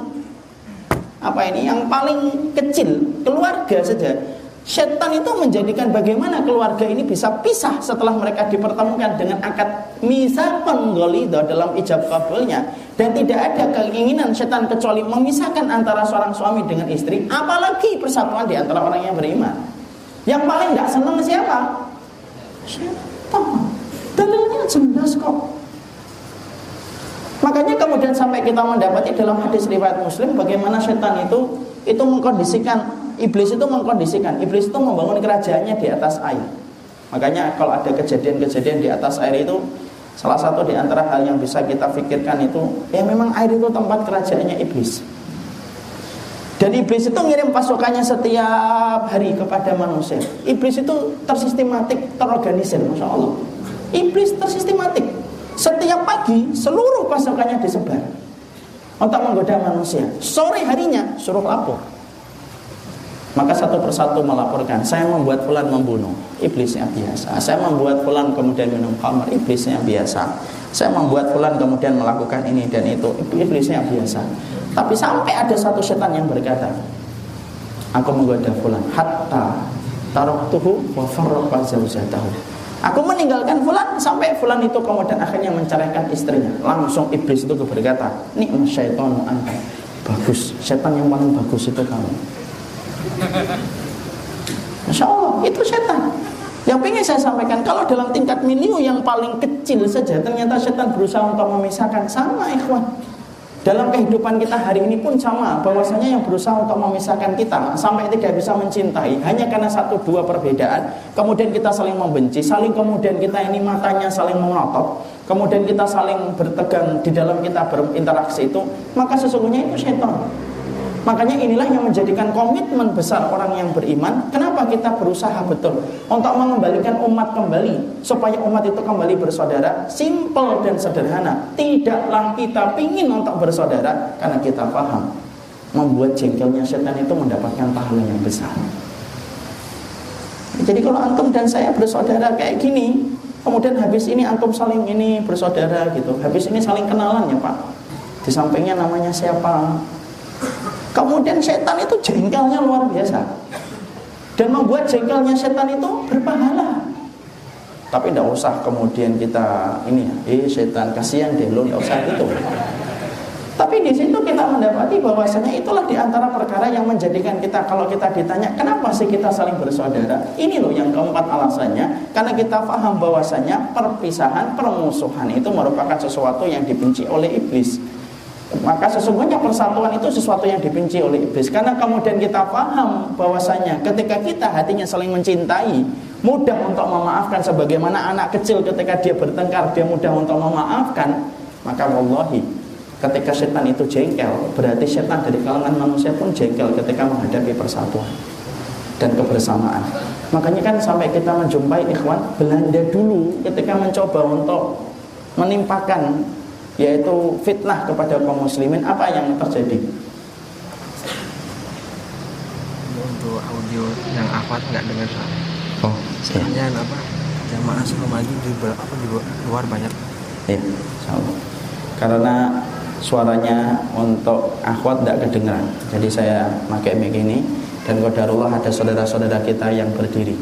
apa ini, yang paling kecil, keluarga saja, setan itu menjadikan bagaimana keluarga ini bisa pisah setelah mereka dipertemukan dengan akad misa penggolido dalam ijab kabulnya dan tidak ada keinginan setan kecuali memisahkan antara seorang suami dengan istri apalagi persatuan di antara orang yang beriman yang paling tidak senang siapa Syaitan. Dalilnya jelas kok. Makanya kemudian sampai kita mendapati dalam hadis riwayat Muslim bagaimana setan itu itu mengkondisikan iblis itu mengkondisikan iblis itu membangun kerajaannya di atas air. Makanya kalau ada kejadian-kejadian di atas air itu salah satu di antara hal yang bisa kita pikirkan itu ya memang air itu tempat kerajaannya iblis. Dan iblis itu ngirim pasukannya setiap hari kepada manusia. Iblis itu tersistematik, terorganisir, masya Allah. Iblis tersistematik. Setiap pagi seluruh pasukannya disebar untuk menggoda manusia. Sore harinya suruh lapor. Maka satu persatu melaporkan, saya membuat fulan membunuh, iblisnya biasa. Saya membuat fulan kemudian minum khamar, iblisnya biasa. Saya membuat fulan kemudian melakukan ini dan itu, iblisnya biasa. Tapi sampai ada satu setan yang berkata, aku menggoda fulan hatta taraktuhu wa farraqa zaujatahu. Aku meninggalkan fulan sampai fulan itu kemudian akhirnya menceraikan istrinya. Langsung iblis itu berkata, "Nikmat syaitan anta." Bagus, setan yang paling bagus itu kamu. Masya Allah, itu setan. Yang ingin saya sampaikan, kalau dalam tingkat miliu yang paling kecil saja, ternyata setan berusaha untuk memisahkan sama ikhwan. Dalam kehidupan kita hari ini pun sama bahwasanya yang berusaha untuk memisahkan kita sampai tidak bisa mencintai hanya karena satu dua perbedaan kemudian kita saling membenci saling kemudian kita ini matanya saling melotot kemudian kita saling bertegang di dalam kita berinteraksi itu maka sesungguhnya itu setan Makanya inilah yang menjadikan komitmen besar orang yang beriman. Kenapa kita berusaha betul untuk mengembalikan umat kembali supaya umat itu kembali bersaudara? Simple dan sederhana. Tidaklah kita pingin untuk bersaudara karena kita paham membuat jengkelnya setan itu mendapatkan pahala yang besar. Jadi kalau antum dan saya bersaudara kayak gini, kemudian habis ini antum saling ini bersaudara gitu, habis ini saling kenalan ya Pak. Di sampingnya namanya siapa? Kemudian setan itu jengkelnya luar biasa. Dan membuat jengkelnya setan itu berpahala. Tapi tidak usah kemudian kita ini ya, eh setan kasihan deh lo tidak usah gitu. Tapi di situ kita mendapati bahwasanya itulah di antara perkara yang menjadikan kita kalau kita ditanya kenapa sih kita saling bersaudara? Ini loh yang keempat alasannya karena kita paham bahwasanya perpisahan, permusuhan itu merupakan sesuatu yang dibenci oleh iblis. Maka sesungguhnya persatuan itu sesuatu yang dibenci oleh iblis Karena kemudian kita paham bahwasanya ketika kita hatinya saling mencintai Mudah untuk memaafkan sebagaimana anak kecil ketika dia bertengkar Dia mudah untuk memaafkan Maka wallahi Ketika setan itu jengkel, berarti setan dari kalangan manusia pun jengkel ketika menghadapi persatuan dan kebersamaan. Makanya kan sampai kita menjumpai ikhwan Belanda dulu ketika mencoba untuk menimpakan yaitu fitnah kepada kaum muslimin apa yang terjadi? Untuk audio yang akhwat nggak dengar suara. Oh, saya. apa? Jamaah sebelum maju di, apa, di luar banyak. Ya, Karena suaranya untuk akhwat tidak kedengaran jadi saya pakai mic ini dan kodarullah ada saudara-saudara kita yang berdiri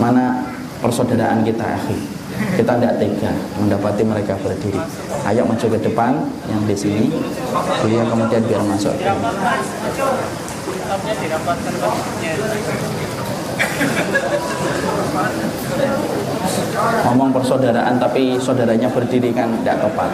mana persaudaraan kita akhir kita tidak tega mendapati mereka berdiri. Ayo maju ke depan yang di sini. Beliau kemudian biar masuk. Ngomong persaudaraan tapi saudaranya berdiri kan tidak tepat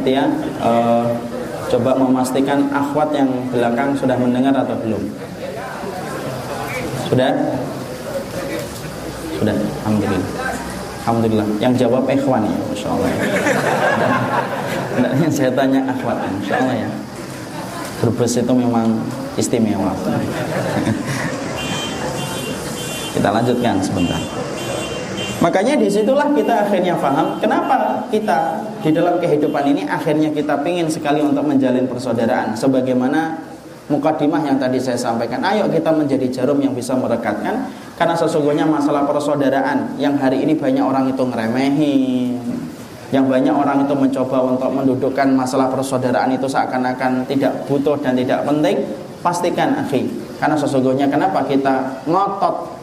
panitia uh, coba memastikan akhwat yang belakang sudah mendengar atau belum. Sudah? Sudah alhamdulillah. Alhamdulillah. Yang jawab ikhwan ya masya Allah ya. yang saya tanya akhwat masya Allah ya. Brebes itu memang istimewa. Kita lanjutkan sebentar. Makanya di situlah kita akhirnya paham kenapa kita di dalam kehidupan ini akhirnya kita ingin sekali untuk menjalin persaudaraan. Sebagaimana mukadimah yang tadi saya sampaikan. Ayo kita menjadi jarum yang bisa merekatkan. Karena sesungguhnya masalah persaudaraan yang hari ini banyak orang itu ngeremehin. Yang banyak orang itu mencoba untuk mendudukkan masalah persaudaraan itu seakan-akan tidak butuh dan tidak penting. Pastikan akhi. Karena sesungguhnya kenapa kita ngotot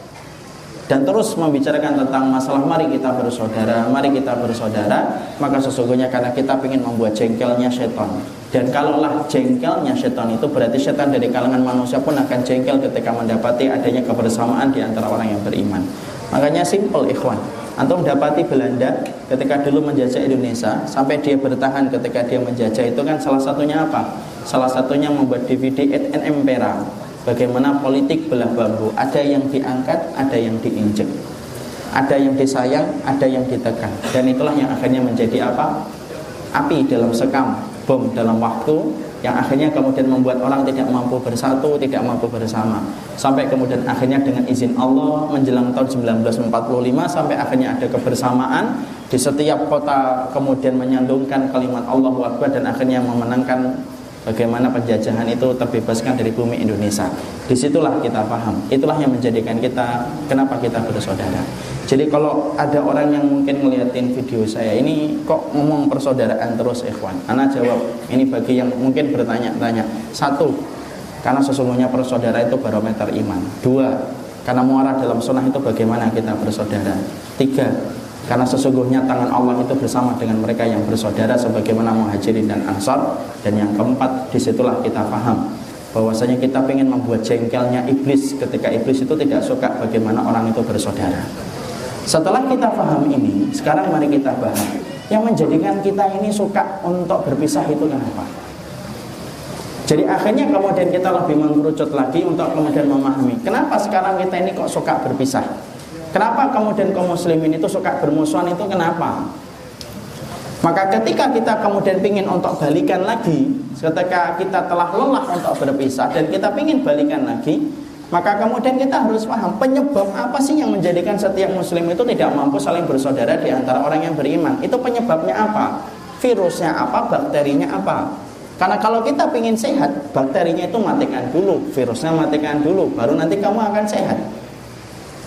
dan terus membicarakan tentang masalah mari kita bersaudara, mari kita bersaudara, maka sesungguhnya karena kita ingin membuat jengkelnya setan. Dan kalaulah jengkelnya setan itu berarti setan dari kalangan manusia pun akan jengkel ketika mendapati adanya kebersamaan di antara orang yang beriman. Makanya simple ikhwan. Antum dapati Belanda ketika dulu menjajah Indonesia sampai dia bertahan ketika dia menjajah itu kan salah satunya apa? Salah satunya membuat DVD et en impera Bagaimana politik belah bambu? Ada yang diangkat, ada yang diinjek. Ada yang disayang, ada yang ditekan. Dan itulah yang akhirnya menjadi apa? Api dalam sekam Bom dalam waktu Yang akhirnya kemudian membuat orang tidak mampu bersatu Tidak mampu bersama. Sampai kemudian akhirnya dengan izin Allah Menjelang tahun 1945 Sampai akhirnya ada kebersamaan Di setiap kota kemudian menyandungkan kalimat Allah Akbar Dan akhirnya memenangkan bagaimana penjajahan itu terbebaskan dari bumi Indonesia. Di situlah kita paham. Itulah yang menjadikan kita kenapa kita bersaudara. Jadi kalau ada orang yang mungkin ngeliatin video saya ini kok ngomong persaudaraan terus ikhwan. Ana jawab ini bagi yang mungkin bertanya-tanya. Satu, karena sesungguhnya persaudara itu barometer iman. Dua, karena muara dalam sunnah itu bagaimana kita bersaudara. Tiga, karena sesungguhnya tangan Allah itu bersama dengan mereka yang bersaudara sebagaimana muhajirin dan ansar dan yang keempat di situlah kita paham bahwasanya kita ingin membuat jengkelnya iblis ketika iblis itu tidak suka bagaimana orang itu bersaudara. Setelah kita paham ini, sekarang mari kita bahas yang menjadikan kita ini suka untuk berpisah itu kenapa? Jadi akhirnya kemudian kita lebih mengerucut lagi untuk kemudian memahami kenapa sekarang kita ini kok suka berpisah. Kenapa kemudian kaum muslimin itu suka bermusuhan itu kenapa? Maka ketika kita kemudian ingin untuk balikan lagi, ketika kita telah lelah untuk berpisah dan kita ingin balikan lagi, maka kemudian kita harus paham penyebab apa sih yang menjadikan setiap muslim itu tidak mampu saling bersaudara di antara orang yang beriman. Itu penyebabnya apa? Virusnya apa? Bakterinya apa? Karena kalau kita ingin sehat, bakterinya itu matikan dulu, virusnya matikan dulu, baru nanti kamu akan sehat.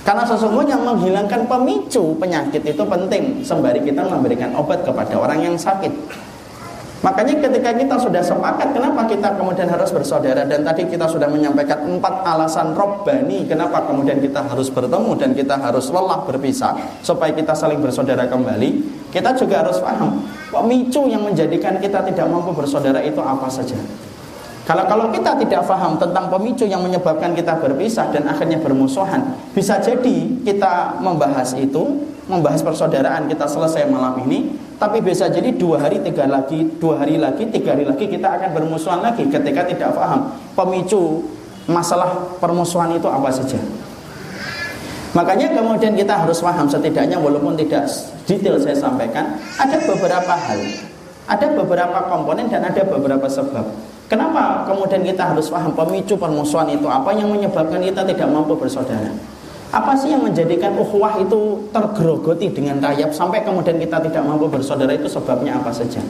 Karena sesungguhnya menghilangkan pemicu penyakit itu penting. Sembari kita memberikan obat kepada orang yang sakit. Makanya ketika kita sudah sepakat kenapa kita kemudian harus bersaudara? Dan tadi kita sudah menyampaikan empat alasan robbani kenapa kemudian kita harus bertemu dan kita harus lelah berpisah supaya kita saling bersaudara kembali. Kita juga harus paham pemicu yang menjadikan kita tidak mampu bersaudara itu apa saja kalau kalau kita tidak paham tentang pemicu yang menyebabkan kita berpisah dan akhirnya bermusuhan, bisa jadi kita membahas itu, membahas persaudaraan kita selesai malam ini, tapi bisa jadi dua hari, tiga lagi, dua hari lagi, tiga hari lagi kita akan bermusuhan lagi ketika tidak paham pemicu masalah permusuhan itu apa saja. Makanya kemudian kita harus paham setidaknya walaupun tidak detail saya sampaikan, ada beberapa hal, ada beberapa komponen dan ada beberapa sebab Kenapa kemudian kita harus paham pemicu permusuhan itu apa yang menyebabkan kita tidak mampu bersaudara? Apa sih yang menjadikan ukhuwah itu tergerogoti dengan rayap sampai kemudian kita tidak mampu bersaudara itu sebabnya apa saja?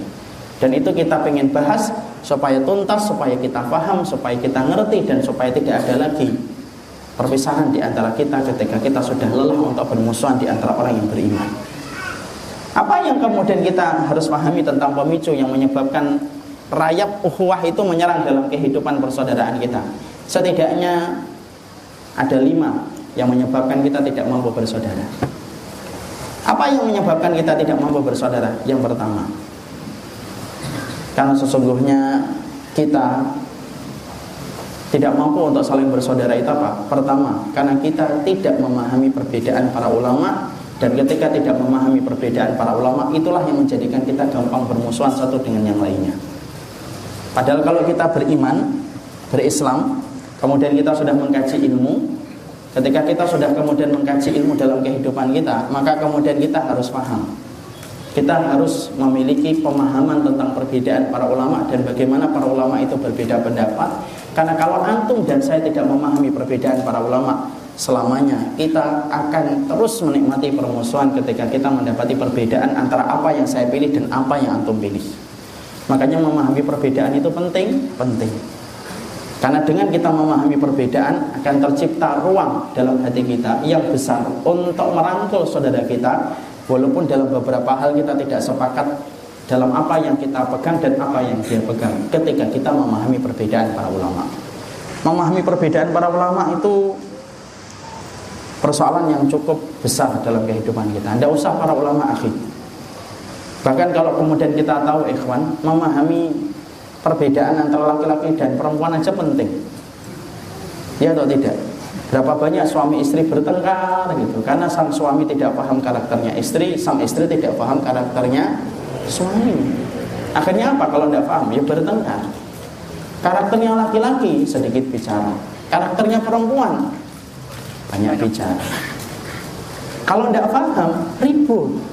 Dan itu kita ingin bahas supaya tuntas, supaya kita paham, supaya kita ngerti dan supaya tidak ada lagi perpisahan di antara kita ketika kita sudah lelah untuk bermusuhan di antara orang yang beriman. Apa yang kemudian kita harus pahami tentang pemicu yang menyebabkan rayap ukhuwah itu menyerang dalam kehidupan persaudaraan kita. Setidaknya ada lima yang menyebabkan kita tidak mampu bersaudara. Apa yang menyebabkan kita tidak mampu bersaudara? Yang pertama, karena sesungguhnya kita tidak mampu untuk saling bersaudara itu apa? Pertama, karena kita tidak memahami perbedaan para ulama dan ketika tidak memahami perbedaan para ulama itulah yang menjadikan kita gampang bermusuhan satu dengan yang lainnya. Padahal kalau kita beriman, berislam, kemudian kita sudah mengkaji ilmu, ketika kita sudah kemudian mengkaji ilmu dalam kehidupan kita, maka kemudian kita harus paham. Kita harus memiliki pemahaman tentang perbedaan para ulama dan bagaimana para ulama itu berbeda pendapat. Karena kalau antum dan saya tidak memahami perbedaan para ulama, selamanya kita akan terus menikmati permusuhan ketika kita mendapati perbedaan antara apa yang saya pilih dan apa yang antum pilih. Makanya memahami perbedaan itu penting, penting. Karena dengan kita memahami perbedaan akan tercipta ruang dalam hati kita yang besar untuk merangkul saudara kita walaupun dalam beberapa hal kita tidak sepakat dalam apa yang kita pegang dan apa yang dia pegang ketika kita memahami perbedaan para ulama. Memahami perbedaan para ulama itu persoalan yang cukup besar dalam kehidupan kita. Anda usah para ulama akhir Bahkan kalau kemudian kita tahu ikhwan memahami perbedaan antara laki-laki dan perempuan aja penting. Ya atau tidak? Berapa banyak suami istri bertengkar gitu karena sang suami tidak paham karakternya istri, sang istri tidak paham karakternya suami. Akhirnya apa kalau tidak paham? Ya bertengkar. Karakternya laki-laki sedikit bicara, karakternya perempuan banyak bicara. Kalau tidak paham, ribut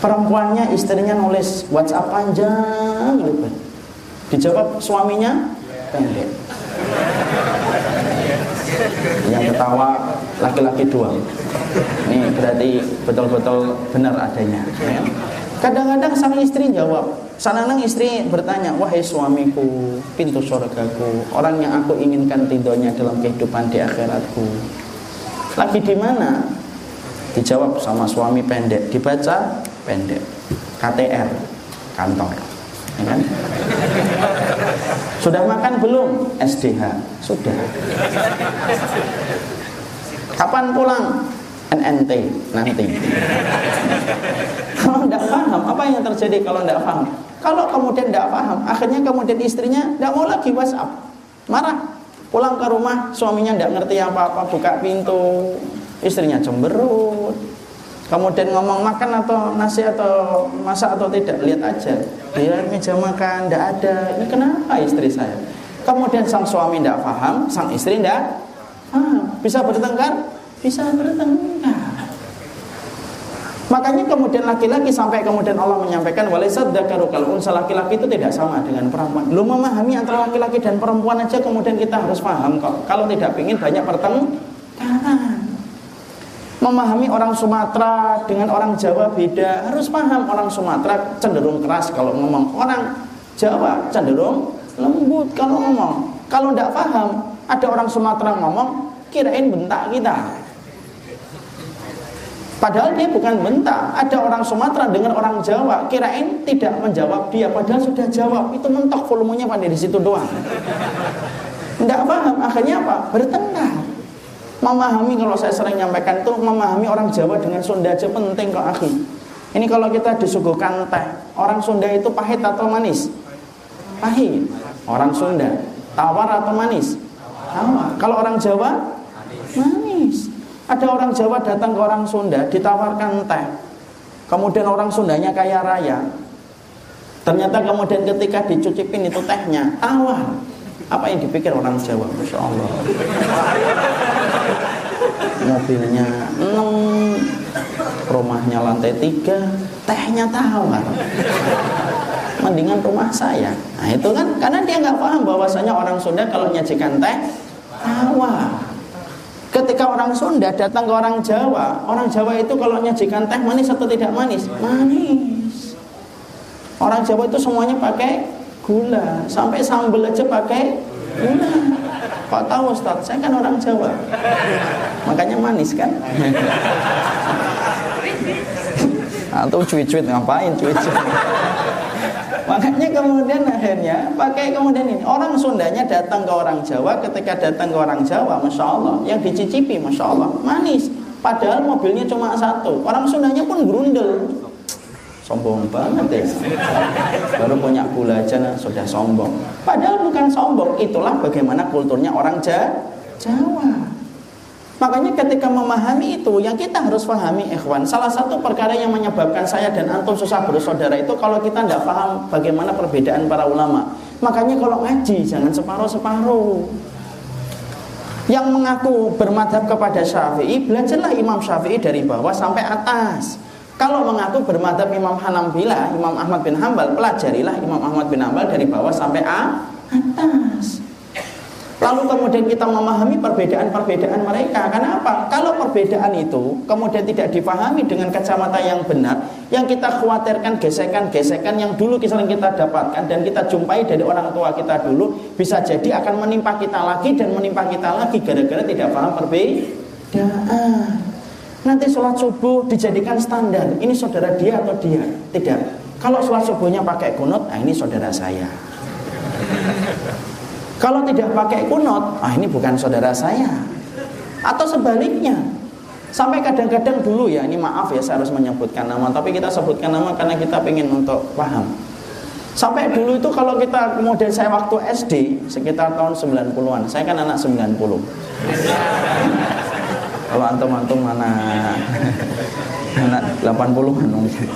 perempuannya istrinya nulis WhatsApp panjang lebar dijawab suaminya pendek yang ketawa laki-laki dua ini berarti betul-betul benar adanya kadang-kadang sang istri jawab Sananang istri bertanya, wahai suamiku, pintu surgaku, orang yang aku inginkan tidurnya dalam kehidupan di akhiratku. Lagi di mana? Dijawab sama suami pendek. Dibaca, pendek. KTR kantor. Ya kan? sudah makan belum? SDH sudah. Kapan pulang? NNT nanti. Kalau tidak paham apa yang terjadi kalau tidak paham? Kalau kemudian tidak paham akhirnya kemudian istrinya tidak mau lagi WhatsApp. Marah. Pulang ke rumah, suaminya tidak ngerti apa-apa, buka pintu, istrinya cemberut. Kemudian ngomong makan atau nasi atau masak atau tidak, lihat aja. Dia meja makan, tidak ada. Ini kenapa istri saya? Kemudian sang suami tidak paham, sang istri tidak paham. Bisa bertengkar? Bisa bertengkar. Makanya kemudian laki-laki sampai kemudian Allah menyampaikan walisad dzakaru kal unsa laki-laki itu tidak sama dengan perempuan. Lu memahami antara laki-laki dan perempuan aja kemudian kita harus paham kok. Kalau tidak ingin banyak pertengkaran. Memahami orang Sumatera dengan orang Jawa beda, harus paham orang Sumatera cenderung keras kalau ngomong, orang Jawa cenderung lembut kalau ngomong. Kalau tidak paham, ada orang Sumatera ngomong, kirain bentak kita. Padahal dia bukan bentak. Ada orang Sumatera dengan orang Jawa, kirain tidak menjawab dia, padahal sudah jawab. Itu mentok volumenya pada di situ doang. Tidak paham, akhirnya apa? Bertengkar. Memahami kalau saya sering nyampaikan itu memahami orang Jawa dengan Sunda aja penting kok akhi. Ini kalau kita disuguhkan teh, orang Sunda itu pahit atau manis? Pahit. Orang Sunda tawar atau manis? Tawar. Kalau orang Jawa manis. Ada orang Jawa datang ke orang Sunda ditawarkan teh. Kemudian orang Sundanya kaya raya. Ternyata kemudian ketika dicucipin itu tehnya tawar. Apa yang dipikir orang Jawa? Masya Allah. Mobilnya enam, rumahnya lantai tiga, tehnya tawar. Mendingan rumah saya. Nah itu kan karena dia nggak paham bahwasanya orang Sunda kalau nyajikan teh tawar. Ketika orang Sunda datang ke orang Jawa, orang Jawa itu kalau nyajikan teh manis atau tidak manis? Manis. Orang Jawa itu semuanya pakai gula, sampai sambal aja pakai gula. Kok tahu Ustaz? Saya kan orang Jawa. Makanya manis kan? Atau cuit-cuit ngapain cuit-cuit? Makanya kemudian akhirnya pakai kemudian ini orang Sundanya datang ke orang Jawa ketika datang ke orang Jawa, masya Allah, yang dicicipi, masya Allah, manis. Padahal mobilnya cuma satu. Orang Sundanya pun grundel. Sombong banget ya. Baru punya gula aja nah, sudah sombong. Padahal bukan sombong. Itulah bagaimana kulturnya orang Jawa. Makanya ketika memahami itu yang kita harus pahami ikhwan Salah satu perkara yang menyebabkan saya dan antum susah bersaudara itu Kalau kita tidak paham bagaimana perbedaan para ulama. Makanya kalau ngaji jangan separuh-separuh. Yang mengaku bermadhab kepada syafi'i Belajarlah Imam Syafi'i dari bawah sampai atas. Kalau mengaku bermadhab Imam Hanambila Imam Ahmad bin Hambal Pelajarilah Imam Ahmad bin Hambal dari bawah sampai atas Lalu kemudian kita memahami perbedaan-perbedaan mereka. Karena apa? Kalau perbedaan itu kemudian tidak difahami dengan kacamata yang benar, yang kita khawatirkan gesekan-gesekan yang dulu sering kita dapatkan dan kita jumpai dari orang tua kita dulu, bisa jadi akan menimpa kita lagi dan menimpa kita lagi gara-gara tidak paham perbedaan. Nanti sholat subuh dijadikan standar. Ini saudara dia atau dia? Tidak. Kalau sholat subuhnya pakai kunut, nah ini saudara saya. Kalau tidak pakai kunut, ah ini bukan saudara saya. Atau sebaliknya. Sampai kadang-kadang dulu ya, ini maaf ya saya harus menyebutkan nama, tapi kita sebutkan nama karena kita ingin untuk paham. Sampai dulu itu kalau kita kemudian saya waktu SD sekitar tahun 90-an. Saya kan anak 90. Kalau antum-antum mana anak 80-an mungkin.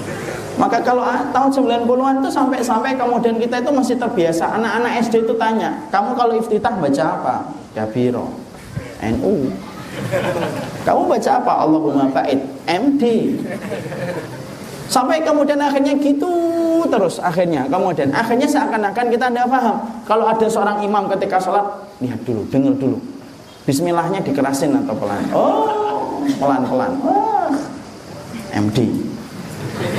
Maka kalau tahun 90-an itu sampai-sampai kemudian kita itu masih terbiasa. Anak-anak SD itu tanya Kamu kalau iftitah baca apa? Gabiro NU Kamu baca apa? Allahumma ba'id. MD Sampai kemudian akhirnya gitu terus akhirnya. Kemudian akhirnya seakan-akan kita tidak paham. Kalau ada seorang imam ketika sholat lihat dulu dengar dulu. Bismillahnya dikerasin atau pelan oh pelan-pelan. Oh, MD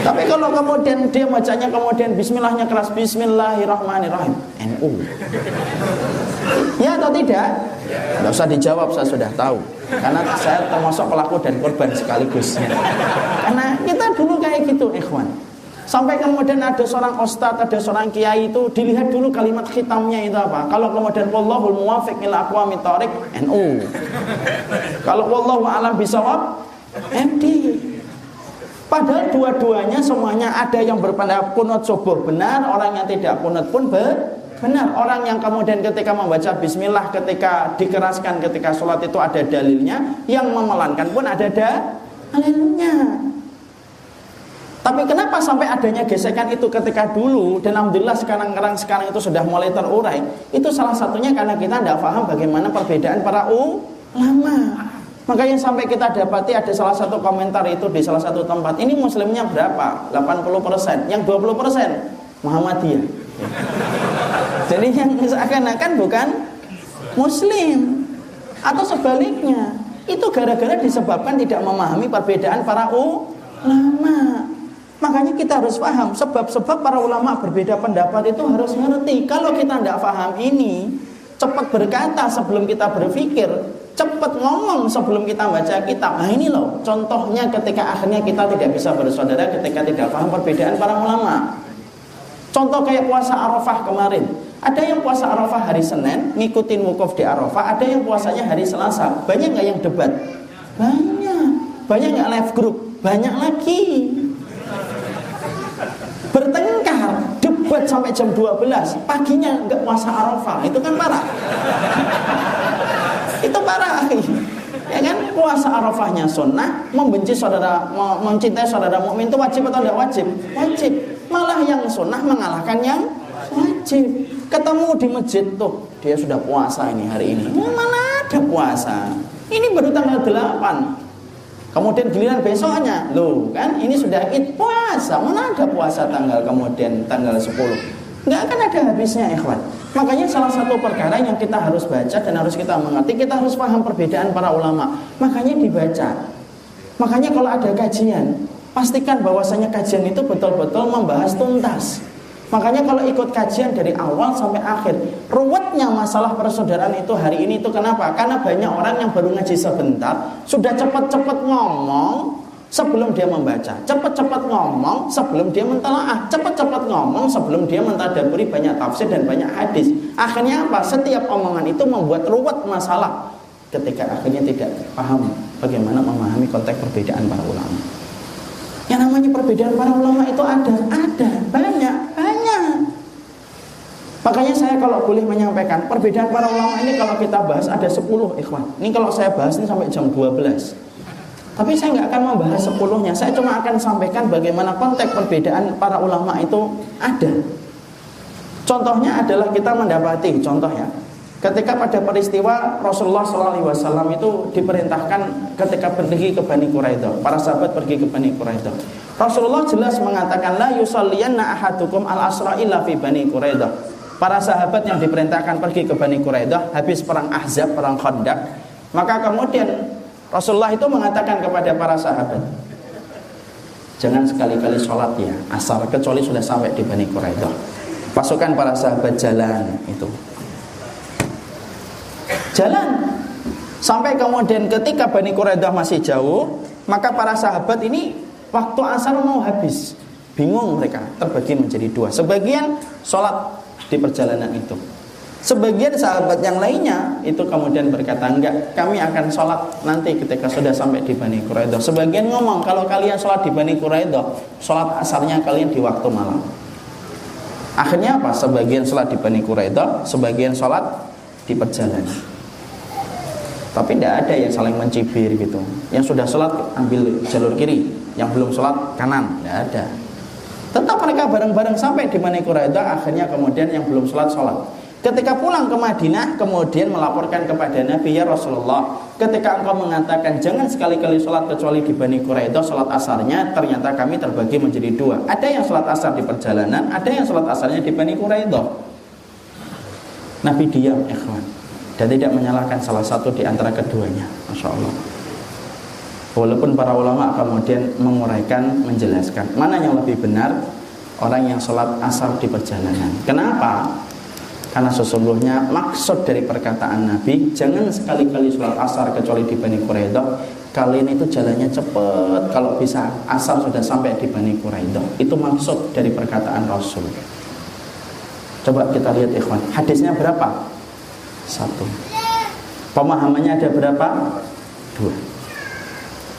tapi kalau kemudian dia bacanya kemudian bismillahnya keras bismillahirrahmanirrahim NU. Ya atau tidak? Tidak usah dijawab, saya sudah tahu. Karena saya termasuk pelaku dan korban sekaligus. Karena kita dulu kayak gitu, ikhwan. Sampai kemudian ada seorang ustadz, ada seorang kiai itu dilihat dulu kalimat hitamnya itu apa. Kalau kemudian wallahul muwafiq ila aqwamit thoriq NU. Kalau wallahu alam bisawab MD. Padahal dua-duanya semuanya ada yang berpendapat kunut subuh benar, orang yang tidak kunut pun ber benar orang yang kemudian ketika membaca bismillah ketika dikeraskan ketika sholat itu ada dalilnya yang memelankan pun ada dalilnya tapi kenapa sampai adanya gesekan itu ketika dulu dan alhamdulillah sekarang sekarang sekarang itu sudah mulai terurai? Itu salah satunya karena kita tidak paham bagaimana perbedaan para ulama. Makanya sampai kita dapati ada salah satu komentar itu di salah satu tempat. Ini muslimnya berapa? 80%. Yang 20% Muhammadiyah. Jadi yang seakan-akan bukan muslim atau sebaliknya. Itu gara-gara disebabkan tidak memahami perbedaan para ulama. Makanya kita harus paham sebab-sebab para ulama berbeda pendapat itu harus ngerti. Kalau kita tidak paham ini, cepat berkata sebelum kita berpikir, cepat ngomong sebelum kita baca kitab. Nah ini loh contohnya ketika akhirnya kita tidak bisa bersaudara ketika tidak paham perbedaan para ulama. Contoh kayak puasa Arafah kemarin. Ada yang puasa Arafah hari Senin, ngikutin wukuf di Arafah. Ada yang puasanya hari Selasa. Banyak nggak yang debat? Banyak. Banyak nggak live group? Banyak lagi. Bertengkar, debat sampai jam 12. Paginya nggak puasa Arafah. Itu kan parah itu parah. Ya kan? Puasa arafahnya sunnah membenci saudara mencintai saudara mukmin itu wajib atau tidak wajib? Wajib. Malah yang sunnah mengalahkan yang wajib. Ketemu di masjid tuh dia sudah puasa ini hari ini. Mana ada puasa. Ini baru tanggal 8 kemudian giliran besoknya loh kan ini sudah id puasa. Mana ada puasa tanggal kemudian tanggal 10 nggak akan ada habisnya ikhwan Makanya salah satu perkara yang kita harus baca dan harus kita mengerti, kita harus paham perbedaan para ulama. Makanya dibaca. Makanya kalau ada kajian, pastikan bahwasanya kajian itu betul-betul membahas tuntas. Makanya kalau ikut kajian dari awal sampai akhir, ruwetnya masalah persaudaraan itu hari ini itu kenapa? Karena banyak orang yang baru ngaji sebentar, sudah cepat-cepat ngomong, sebelum dia membaca. Cepat-cepat ngomong sebelum dia mentelaah. Cepat-cepat ngomong sebelum dia mentadaburi banyak tafsir dan banyak hadis. Akhirnya apa? Setiap omongan itu membuat ruwet masalah. Ketika akhirnya tidak paham bagaimana memahami konteks perbedaan para ulama. Yang namanya perbedaan para ulama itu ada, ada, banyak, banyak. Makanya saya kalau boleh menyampaikan perbedaan para ulama ini kalau kita bahas ada 10 ikhwan. Ini kalau saya bahas ini sampai jam 12. Tapi saya nggak akan membahas sepuluhnya. Saya cuma akan sampaikan bagaimana konteks perbedaan para ulama itu ada. Contohnya adalah kita mendapati contohnya ketika pada peristiwa Rasulullah SAW itu diperintahkan ketika pergi ke Bani Quraidah, para sahabat pergi ke Bani Quraidah. Rasulullah jelas mengatakan la yusalliyanna ahadukum al asra illa fi Bani Quraidah. Para sahabat yang diperintahkan pergi ke Bani Quraidah habis perang Ahzab, perang Khandaq, maka kemudian Rasulullah itu mengatakan kepada para sahabat, jangan sekali-kali sholat ya asar kecuali sudah sampai di Bani Quraidah. Pasukan para sahabat jalan itu. Jalan sampai kemudian ketika Bani Quraidah masih jauh, maka para sahabat ini waktu asar mau habis. Bingung mereka, terbagi menjadi dua. Sebagian sholat di perjalanan itu. Sebagian sahabat yang lainnya itu kemudian berkata enggak, kami akan sholat nanti ketika sudah sampai di Bani Quraidah. Sebagian ngomong kalau kalian sholat di Bani Quraidah, sholat asarnya kalian di waktu malam. Akhirnya apa? Sebagian sholat di Bani Quraidah, sebagian sholat di perjalanan. Tapi tidak ada yang saling mencibir gitu. Yang sudah sholat ambil jalur kiri, yang belum sholat kanan, tidak ada. Tetap mereka bareng-bareng sampai di Bani Quraidah, akhirnya kemudian yang belum sholat sholat. Ketika pulang ke Madinah, kemudian melaporkan kepada Nabi ya Rasulullah, ketika engkau mengatakan jangan sekali-kali sholat kecuali di Bani Quraidah, sholat asarnya ternyata kami terbagi menjadi dua. Ada yang sholat asar di perjalanan, ada yang sholat asarnya di Bani Quraidah. Nabi diam, ikhwan, dan tidak menyalahkan salah satu di antara keduanya. Masya Allah. Walaupun para ulama kemudian menguraikan, menjelaskan mana yang lebih benar orang yang sholat asar di perjalanan. Kenapa? Karena sesungguhnya maksud dari perkataan Nabi Jangan sekali-kali sholat asar kecuali di Bani Quraidah. Kalian itu jalannya cepat. Kalau bisa asar sudah sampai di Bani Quraidah. Itu maksud dari perkataan Rasul. Coba kita lihat ikhwan. Hadisnya berapa? Satu. Pemahamannya ada berapa? Dua.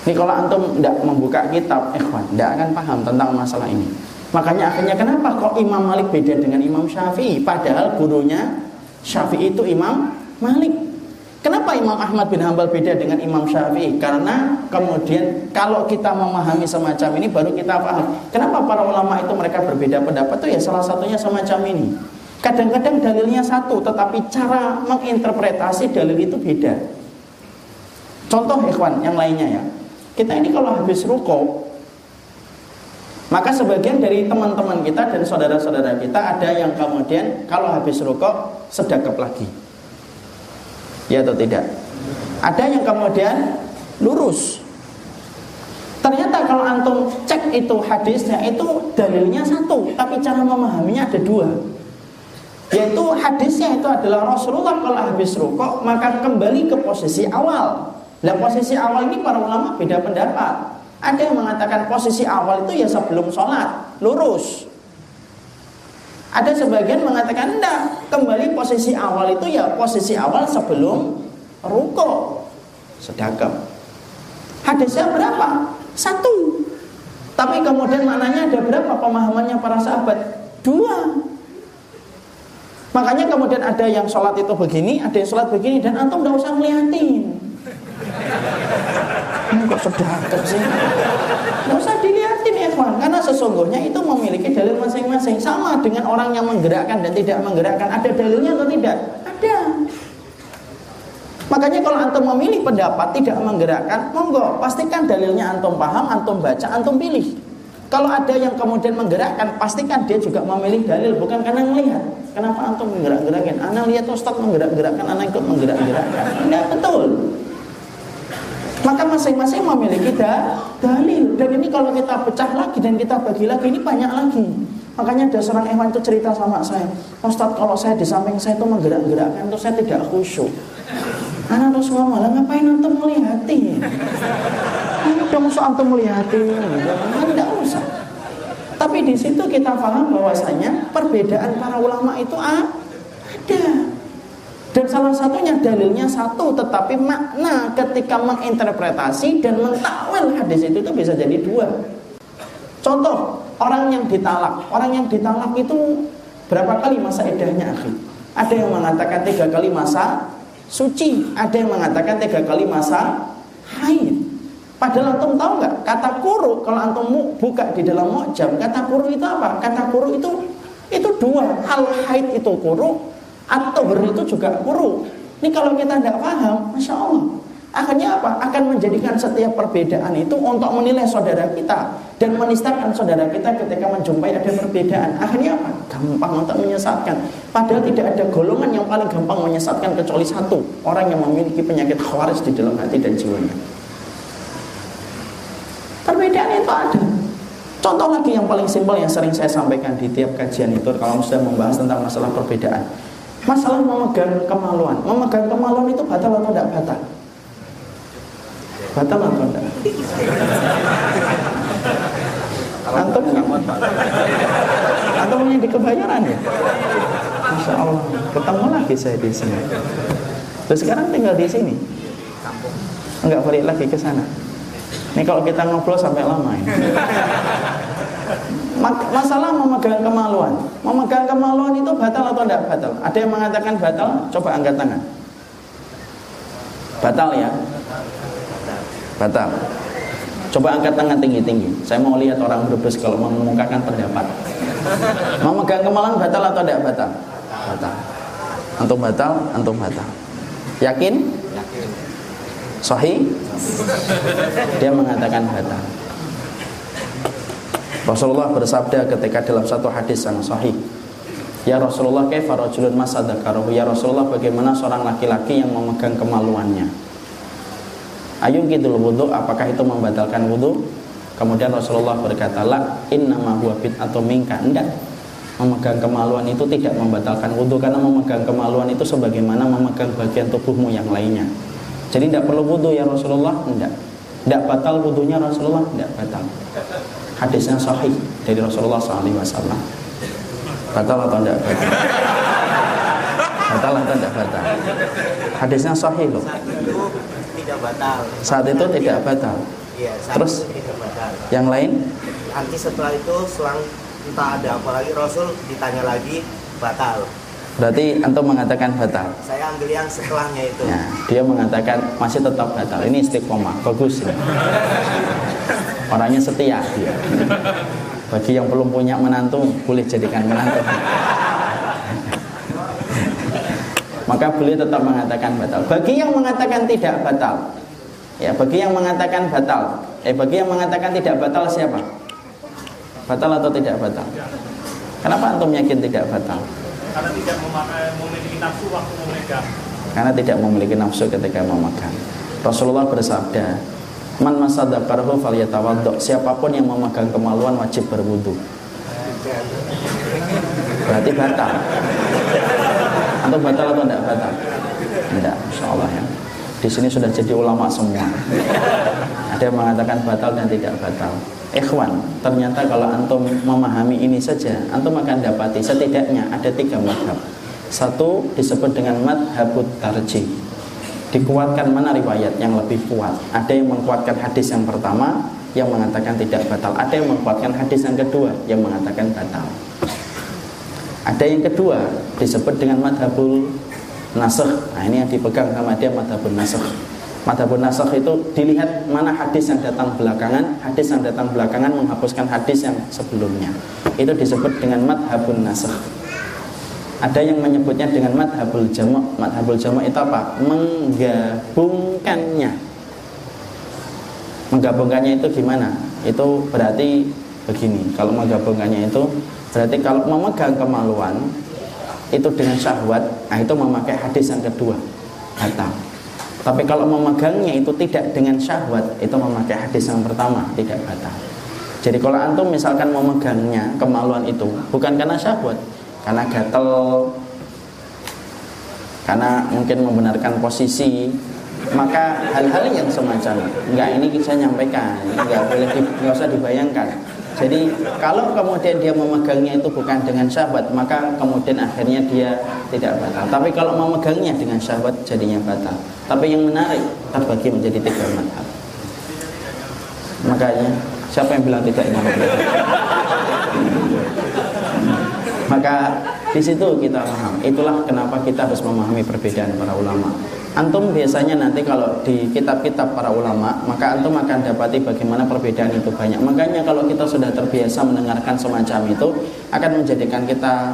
Ini kalau antum tidak membuka kitab ikhwan Tidak akan paham tentang masalah ini Makanya akhirnya kenapa kok Imam Malik beda dengan Imam Syafi'i? Padahal gurunya Syafi'i itu Imam Malik. Kenapa Imam Ahmad bin Hambal beda dengan Imam Syafi'i? Karena kemudian kalau kita memahami semacam ini baru kita paham. Kenapa para ulama itu mereka berbeda pendapat itu ya salah satunya semacam ini. Kadang-kadang dalilnya satu, tetapi cara menginterpretasi dalil itu beda. Contoh ikhwan yang lainnya ya. Kita ini kalau habis ruko, maka sebagian dari teman-teman kita dan saudara-saudara kita ada yang kemudian kalau habis ruko sedekap lagi. Ya atau tidak? Ada yang kemudian lurus. Ternyata kalau antum cek itu hadisnya itu dalilnya satu, tapi cara memahaminya ada dua. Yaitu hadisnya itu adalah Rasulullah kalau habis rukuk maka kembali ke posisi awal. Nah posisi awal ini para ulama beda pendapat. Ada yang mengatakan posisi awal itu ya sebelum sholat, lurus. Ada sebagian mengatakan enggak, kembali posisi awal itu ya posisi awal sebelum rukuk. Sedekap. Hadisnya berapa? Satu. Tapi kemudian maknanya ada berapa pemahamannya para sahabat? Dua. Makanya kemudian ada yang sholat itu begini, ada yang sholat begini, dan antum tidak usah ngeliatin. Ini kok sedekap sih? Tidak usah dilihatin ya kawan, karena sesungguhnya itu memiliki dalil masing-masing. Sama dengan orang yang menggerakkan dan tidak menggerakkan, ada dalilnya atau tidak? Ada. Makanya kalau antum memilih pendapat tidak menggerakkan, monggo pastikan dalilnya antum paham, antum baca, antum pilih. Kalau ada yang kemudian menggerakkan, pastikan dia juga memilih dalil bukan karena melihat. Kenapa antum menggerak-gerakin? Anak lihat Ustaz menggerak-gerakkan, anak ikut menggerak-gerakkan. Tidak betul. Maka masing-masing memiliki da dalil. Dan ini kalau kita pecah lagi dan kita bagi lagi, ini banyak lagi. Makanya ada seorang ikhwan itu cerita sama saya, Ustaz kalau saya di samping saya itu menggerak-gerakkan, itu saya tidak khusyuk. Anak Rasulullah malah ngapain antum melihatin? udah musuh antum melihatin gitu. tidak usah tapi di situ kita paham bahwasanya perbedaan para ulama itu ada dan salah satunya dalilnya satu tetapi makna ketika menginterpretasi dan mentakwil hadis itu, itu bisa jadi dua. Contoh orang yang ditalak. Orang yang ditalak itu berapa kali masa idahnya akhir ada yang mengatakan tiga kali masa suci ada yang mengatakan tiga kali masa haid. Padahal antum tahu nggak kata kuru kalau antum buka di dalam mojam kata kuru itu apa? Kata kuru itu itu dua. Hal haid itu kuru atau itu juga kuru. Ini kalau kita tidak paham, masya Allah. Akhirnya apa? Akan menjadikan setiap perbedaan itu untuk menilai saudara kita dan menistakan saudara kita ketika menjumpai ada perbedaan. Akhirnya apa? Gampang untuk menyesatkan. Padahal tidak ada golongan yang paling gampang menyesatkan kecuali satu orang yang memiliki penyakit khawaris di dalam hati dan jiwanya. Perbedaan itu ada. Contoh lagi yang paling simpel yang sering saya sampaikan di tiap kajian itu kalau sudah membahas tentang masalah perbedaan. Masalah memegang kemaluan. Memegang kemaluan itu batal atau tidak batal? Batal atau tidak? Antum Antum punya di kebayaran ya? Masya Allah, ketemu lagi saya di sini. Terus sekarang tinggal di sini. Enggak balik lagi ke sana. Ini kalau kita ngobrol sampai lama ini. Masalah memegang kemaluan. Memegang kemaluan itu batal atau tidak batal? Ada yang mengatakan batal? Coba angkat tangan. Batal ya? Batal. Coba angkat tangan tinggi-tinggi. Saya mau lihat orang berbes kalau mengumumkakan pendapat. Memegang kemaluan batal atau tidak batal? Batal. Antum batal, antum batal. Yakin? Yakin. Sahih? Dia mengatakan batal. Rasulullah bersabda ketika dalam satu hadis yang sahih Ya Rasulullah kaifa rajulun masadakaruhu Ya Rasulullah bagaimana seorang laki-laki yang memegang kemaluannya Ayun gitu wudhu apakah itu membatalkan wudhu Kemudian Rasulullah berkata La innama huwa atau minka Enggak Memegang kemaluan itu tidak membatalkan wudhu Karena memegang kemaluan itu sebagaimana memegang bagian tubuhmu yang lainnya jadi tidak perlu wudhu ya Rasulullah? Tidak. Tidak batal wudhunya Rasulullah? Tidak batal. Hadisnya sahih dari Rasulullah SAW. Batal atau tidak batal? Batal atau tidak batal? Hadisnya sahih loh. Saat itu tidak batal. Saat itu tidak batal. Iya, Terus tidak batal. yang lain? Nanti setelah itu selang entah ada apa lagi Rasul ditanya lagi batal. Berarti antum mengatakan batal. Saya ambil yang setelahnya itu. Ya, dia mengatakan masih tetap batal. Ini istiqomah, bagus. Ya. Orangnya setia dia. Bagi yang belum punya menantu, boleh jadikan menantu. Maka beliau tetap mengatakan batal. Bagi yang mengatakan tidak batal, ya bagi yang mengatakan batal, eh bagi yang mengatakan tidak batal siapa? Batal atau tidak batal? Kenapa antum yakin tidak batal? Karena tidak memakai, memiliki nafsu waktu memegang. Karena tidak memiliki nafsu ketika memegang. Rasulullah bersabda, Man falyatawaddo. Siapa pun yang memegang kemaluan wajib berwudu. Berarti batal. Atau batal atau tidak batal? Tidak, insya Allah ya. Di sini sudah jadi ulama semua. Ada yang mengatakan batal dan tidak batal. Ikhwan, ternyata kalau antum memahami ini saja, antum akan dapati setidaknya ada tiga madhab. Satu disebut dengan madhabut tarjih. Dikuatkan mana riwayat yang lebih kuat? Ada yang menguatkan hadis yang pertama yang mengatakan tidak batal. Ada yang menguatkan hadis yang kedua yang mengatakan batal. Ada yang kedua disebut dengan madhabul nasakh. Nah, ini yang dipegang sama dia madhabul nasakh. Madhabul nasakh itu dilihat mana hadis yang datang belakangan, hadis yang datang belakangan menghapuskan hadis yang sebelumnya. Itu disebut dengan madhabul nasakh. Ada yang menyebutnya dengan madhabul jamak. Madhabul jamak itu apa? Menggabungkannya. Menggabungkannya itu gimana? Itu berarti begini. Kalau menggabungkannya itu Berarti kalau memegang kemaluan itu dengan syahwat, nah itu memakai hadis yang kedua, batal. Tapi kalau memegangnya itu tidak dengan syahwat, itu memakai hadis yang pertama, tidak batal. Jadi kalau antum misalkan memegangnya kemaluan itu bukan karena syahwat, karena gatel, karena mungkin membenarkan posisi, maka hal-hal yang semacam enggak ini saya nyampaikan, enggak boleh enggak usah dibayangkan jadi kalau kemudian dia memegangnya itu bukan dengan syahwat, maka kemudian akhirnya dia tidak batal. Tapi kalau memegangnya dengan syahwat jadinya batal. Tapi yang menarik terbagi menjadi tiga madhab. Makanya siapa yang bilang tidak ingin Maka di situ kita paham. Itulah kenapa kita harus memahami perbedaan para ulama. Antum biasanya nanti kalau di kitab-kitab para ulama, maka antum akan dapati bagaimana perbedaan itu banyak. Makanya kalau kita sudah terbiasa mendengarkan semacam itu, akan menjadikan kita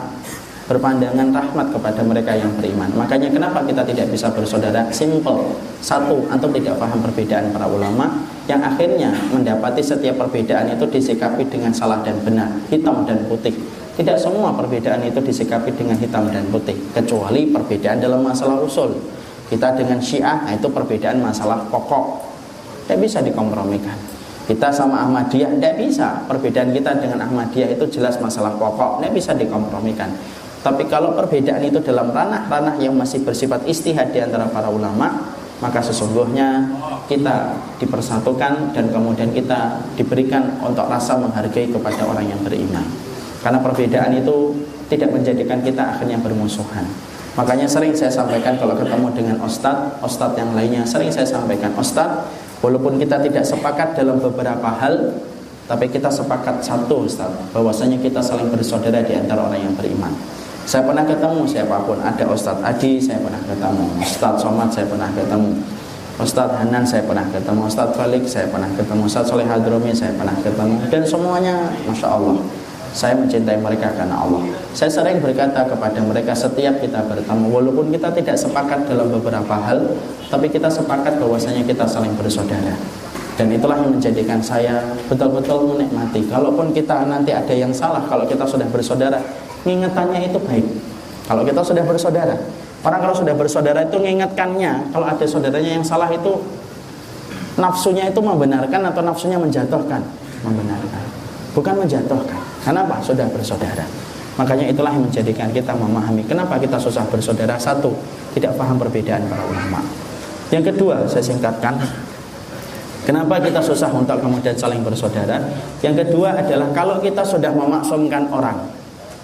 berpandangan rahmat kepada mereka yang beriman. Makanya kenapa kita tidak bisa bersaudara? Simple. Satu, antum tidak paham perbedaan para ulama, yang akhirnya mendapati setiap perbedaan itu disikapi dengan salah dan benar, hitam dan putih. Tidak semua perbedaan itu disikapi dengan hitam dan putih, kecuali perbedaan dalam masalah usul. Kita dengan Syiah nah itu perbedaan masalah pokok. Tidak bisa dikompromikan. Kita sama Ahmadiyah tidak bisa. Perbedaan kita dengan Ahmadiyah itu jelas masalah pokok. Tidak bisa dikompromikan. Tapi kalau perbedaan itu dalam ranah-ranah yang masih bersifat istihad di antara para ulama, maka sesungguhnya kita dipersatukan dan kemudian kita diberikan untuk rasa menghargai kepada orang yang beriman. Karena perbedaan itu tidak menjadikan kita akhirnya bermusuhan. Makanya sering saya sampaikan kalau ketemu dengan ustadz, ustadz yang lainnya sering saya sampaikan, ustadz, walaupun kita tidak sepakat dalam beberapa hal, tapi kita sepakat satu ustadz, bahwasanya kita saling bersaudara di antara orang yang beriman. Saya pernah ketemu siapa pun, ada Ustadz Adi, saya pernah ketemu, Ustadz Somad, saya pernah ketemu, Ustadz Hanan, saya pernah ketemu, Ustadz Falik, saya pernah ketemu, Ustadz Soleh Hadromi, saya pernah ketemu, dan semuanya, masya Allah, saya mencintai mereka karena Allah. Saya sering berkata kepada mereka setiap kita bertemu, walaupun kita tidak sepakat dalam beberapa hal, tapi kita sepakat bahwasanya kita saling bersaudara. Dan itulah yang menjadikan saya betul-betul menikmati. Kalaupun kita nanti ada yang salah, kalau kita sudah bersaudara, ingatannya itu baik. Kalau kita sudah bersaudara, orang kalau sudah bersaudara itu mengingatkannya, kalau ada saudaranya yang salah itu nafsunya itu membenarkan atau nafsunya menjatuhkan, membenarkan, bukan menjatuhkan. Kenapa? Sudah bersaudara. Makanya itulah yang menjadikan kita memahami kenapa kita susah bersaudara. Satu, tidak paham perbedaan para ulama. Yang kedua, saya singkatkan. Kenapa kita susah untuk kemudian saling bersaudara? Yang kedua adalah kalau kita sudah memaksumkan orang.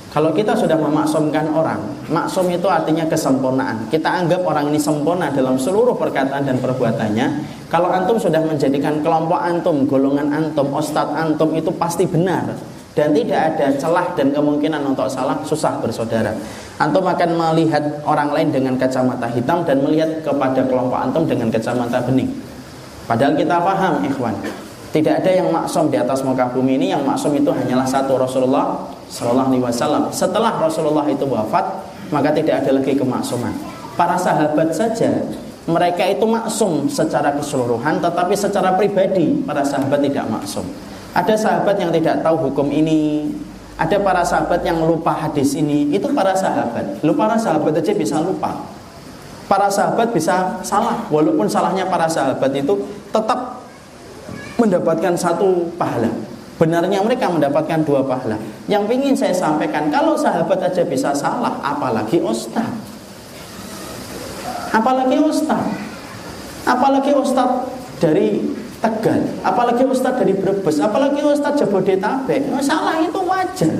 Kalau kita sudah memaksumkan orang, maksum itu artinya kesempurnaan. Kita anggap orang ini sempurna dalam seluruh perkataan dan perbuatannya. Kalau antum sudah menjadikan kelompok antum, golongan antum, ustadz antum itu pasti benar dan tidak ada celah dan kemungkinan untuk salah susah bersaudara. Antum akan melihat orang lain dengan kacamata hitam dan melihat kepada kelompok antum dengan kacamata bening. Padahal kita paham ikhwan. Tidak ada yang maksum di atas muka bumi ini. Yang maksum itu hanyalah satu Rasulullah Shallallahu Alaihi Wasallam. Setelah Rasulullah itu wafat maka tidak ada lagi kemaksuman. Para sahabat saja mereka itu maksum secara keseluruhan tetapi secara pribadi para sahabat tidak maksum ada sahabat yang tidak tahu hukum ini. Ada para sahabat yang lupa hadis ini. Itu para sahabat. Lu para sahabat aja bisa lupa. Para sahabat bisa salah. Walaupun salahnya para sahabat itu tetap mendapatkan satu pahala. Benarnya mereka mendapatkan dua pahala. Yang ingin saya sampaikan, kalau sahabat aja bisa salah, apalagi ustaz. Apalagi ustaz. Apalagi ustaz dari Tegal, apalagi Ustadz dari Brebes, apalagi Ustadz Jabodetabek, salah itu wajar.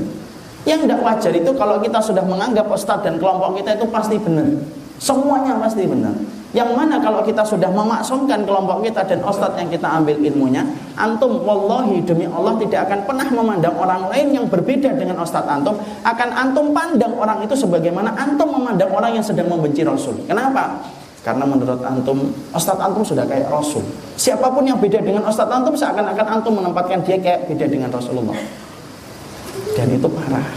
Yang tidak wajar itu kalau kita sudah menganggap Ustadz dan kelompok kita itu pasti benar. Semuanya pasti benar. Yang mana kalau kita sudah memaksumkan kelompok kita dan Ustadz yang kita ambil ilmunya, antum wallahi demi Allah tidak akan pernah memandang orang lain yang berbeda dengan Ustadz antum, akan antum pandang orang itu sebagaimana antum memandang orang yang sedang membenci Rasul. Kenapa? Karena menurut antum, Ustadz antum sudah kayak Rasul. Siapa pun yang beda dengan Ustadz antum, seakan-akan antum menempatkan dia kayak beda dengan Rasulullah. Dan itu parah.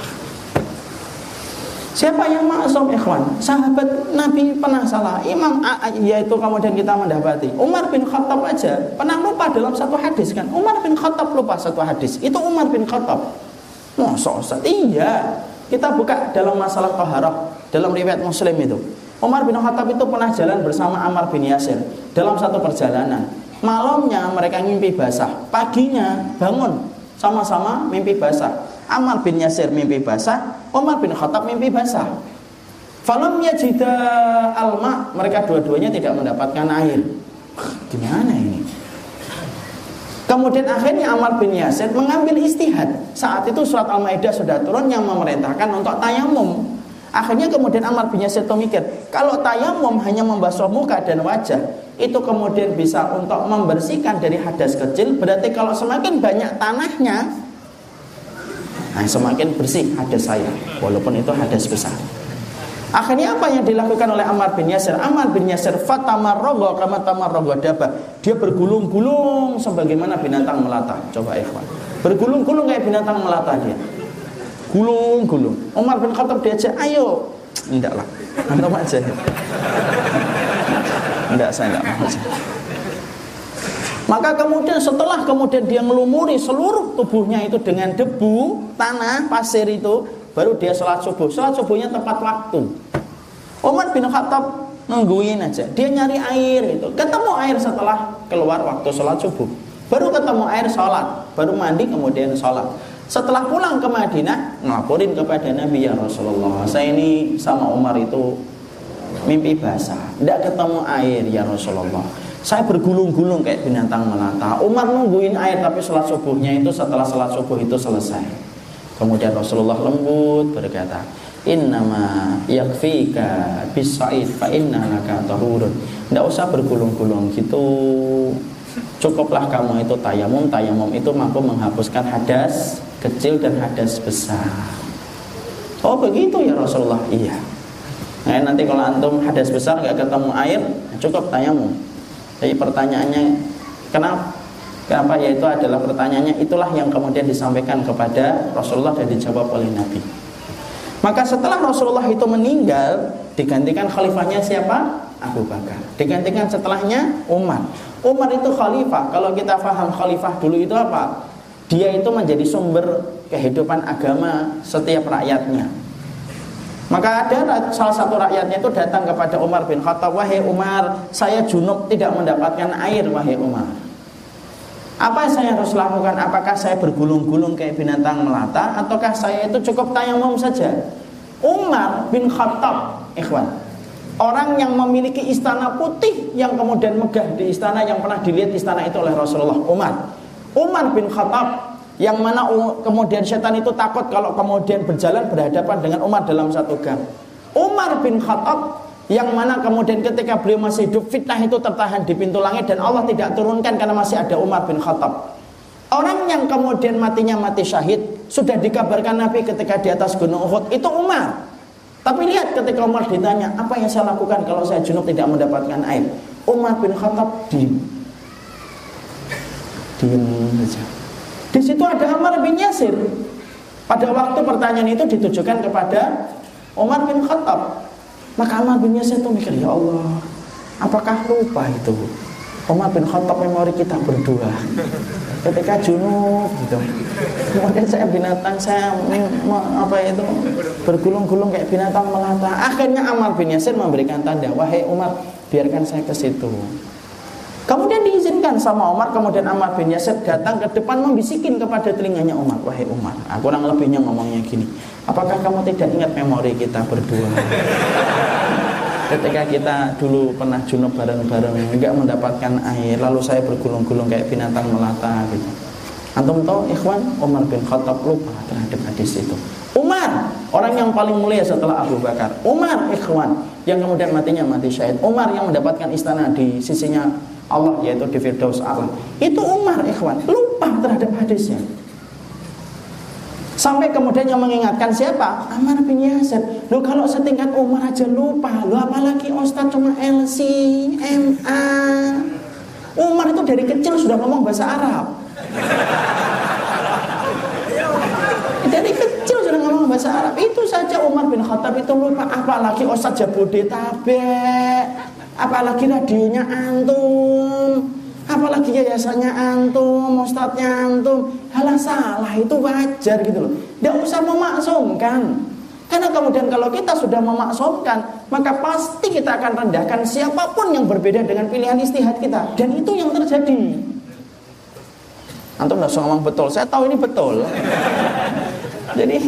Siapa yang maksum ikhwan? Sahabat Nabi pernah salah. Imam A, yaitu kemudian kita mendapati. Umar bin Khattab aja pernah lupa dalam satu hadis kan. Umar bin Khattab lupa satu hadis. Itu Umar bin Khattab. Masa Ustaz? Iya. Kita buka dalam masalah taharah dalam riwayat Muslim itu. Umar bin Khattab itu pernah jalan bersama Ammar bin Yasir dalam satu perjalanan. Malamnya mereka mimpi basah, paginya bangun sama-sama mimpi basah. Ammar bin Yasir mimpi basah, Umar bin Khattab mimpi basah. Falam yajida alma, mereka dua-duanya tidak mendapatkan air. Gimana ini? Kemudian akhirnya Ammar bin Yasir mengambil istihad. Saat itu surat Al-Maidah sudah turun yang memerintahkan untuk tayamum. Akhirnya kemudian Ammar bin Yasir itu mikir, kalau tayamum hanya membasuh muka dan wajah, itu kemudian bisa untuk membersihkan dari hadas kecil, berarti kalau semakin banyak tanahnya, nah semakin bersih hadas saya, walaupun itu hadas besar. Akhirnya apa yang dilakukan oleh Ammar bin Yasir? Ammar bin Yasir fatamarrogo kama tamarrogo daba. Dia bergulung-gulung sebagaimana binatang melata. Coba ikhwan. Bergulung-gulung kayak binatang melata dia gulung-gulung. Umar bin Khattab diajak, ayo. Enggak lah, antum aja. Enggak, saya enggak mau. Maka kemudian setelah kemudian dia melumuri seluruh tubuhnya itu dengan debu, tanah, pasir itu, baru dia sholat subuh. Sholat subuhnya tepat waktu. Umar bin Khattab nungguin aja. Dia nyari air itu. Ketemu air setelah keluar waktu sholat subuh. Baru ketemu air sholat. Baru mandi kemudian sholat. Setelah pulang ke Madinah, ngelaporin kepada Nabi ya Rasulullah, saya ini sama Umar itu mimpi basah, tidak ketemu air ya Rasulullah. Saya bergulung-gulung kayak binatang melata. Umar nungguin air tapi sholat subuhnya itu setelah sholat subuh itu selesai. Kemudian Rasulullah lembut berkata, Innama yakfika bisaid fa inna laka tahurun. Tidak usah bergulung-gulung gitu. Cukuplah kamu itu tayamum. Tayamum itu mampu menghapuskan hadas kecil dan hadas besar. Oh begitu ya Rasulullah. Iya. Nah, nanti kalau antum hadas besar nggak ketemu air, cukup tayamu. Jadi pertanyaannya kenapa? Kenapa? Yaitu adalah pertanyaannya itulah yang kemudian disampaikan kepada Rasulullah dan dijawab oleh Nabi. Maka setelah Rasulullah itu meninggal, digantikan khalifahnya siapa? Abu Bakar. Digantikan setelahnya Umar. Umar itu khalifah. Kalau kita paham khalifah dulu itu apa? Dia itu menjadi sumber kehidupan agama setiap rakyatnya. Maka ada salah satu rakyatnya itu datang kepada Umar bin Khattab, "Wahai Umar, saya junub tidak mendapatkan air, wahai Umar." Apa yang saya harus lakukan? Apakah saya bergulung-gulung kayak binatang melata ataukah saya itu cukup tayamum saja? Umar bin Khattab, ikhwan, orang yang memiliki istana putih yang kemudian megah di istana yang pernah dilihat istana itu oleh Rasulullah Umar Umar bin Khattab yang mana kemudian setan itu takut kalau kemudian berjalan berhadapan dengan Umar dalam satu gang. Umar bin Khattab yang mana kemudian ketika beliau masih hidup fitnah itu tertahan di pintu langit dan Allah tidak turunkan karena masih ada Umar bin Khattab. Orang yang kemudian matinya mati syahid sudah dikabarkan Nabi ketika di atas gunung Uhud itu Umar. Tapi lihat ketika Umar ditanya, apa yang saya lakukan kalau saya junub tidak mendapatkan air? Umar bin Khattab diam. Diam saja. Di situ ada Umar bin Yasir. Pada waktu pertanyaan itu ditujukan kepada Umar bin Khattab. Maka Umar bin Yasir itu mikir, ya Allah, apakah lupa itu? Umar bin Khattab memori kita berdua ketika junub gitu kemudian saya binatang saya apa itu bergulung-gulung kayak binatang melata akhirnya Umar bin Yasir memberikan tanda wahai Umar biarkan saya ke situ kemudian diizinkan sama Umar kemudian Umar bin Yasir datang ke depan membisikin kepada telinganya Umar wahai Umar aku kurang lebihnya ngomongnya gini apakah kamu tidak ingat memori kita berdua? Ketika kita dulu pernah junub bareng-bareng enggak mendapatkan air lalu saya bergulung-gulung kayak binatang melata gitu. Antum tahu ikhwan Umar bin Khattab lupa terhadap hadis itu. Umar orang yang paling mulia setelah Abu Bakar. Umar ikhwan yang kemudian matinya mati syahid. Umar yang mendapatkan istana di sisinya Allah yaitu di Firdaus Allah itu Umar ikhwan lupa terhadap hadisnya Sampai kemudian yang mengingatkan siapa? Amar bin Yasir. Lo kalau setingkat Umar aja lupa. Lo apalagi Ustaz cuma LC, MA. Umar itu dari kecil sudah ngomong bahasa Arab. Dari kecil sudah ngomong bahasa Arab. Itu saja Umar bin Khattab itu lupa. Apalagi Ustaz Jabodetabek. Apalagi radionya antum apalagi yayasannya antum, ustadznya antum, halah salah itu wajar gitu loh. Tidak usah memaksumkan. Karena kemudian kalau kita sudah memaksumkan, maka pasti kita akan rendahkan siapa pun yang berbeda dengan pilihan istihad kita. Dan itu yang terjadi. Antum usah ngomong betul, saya tahu ini betul. Jadi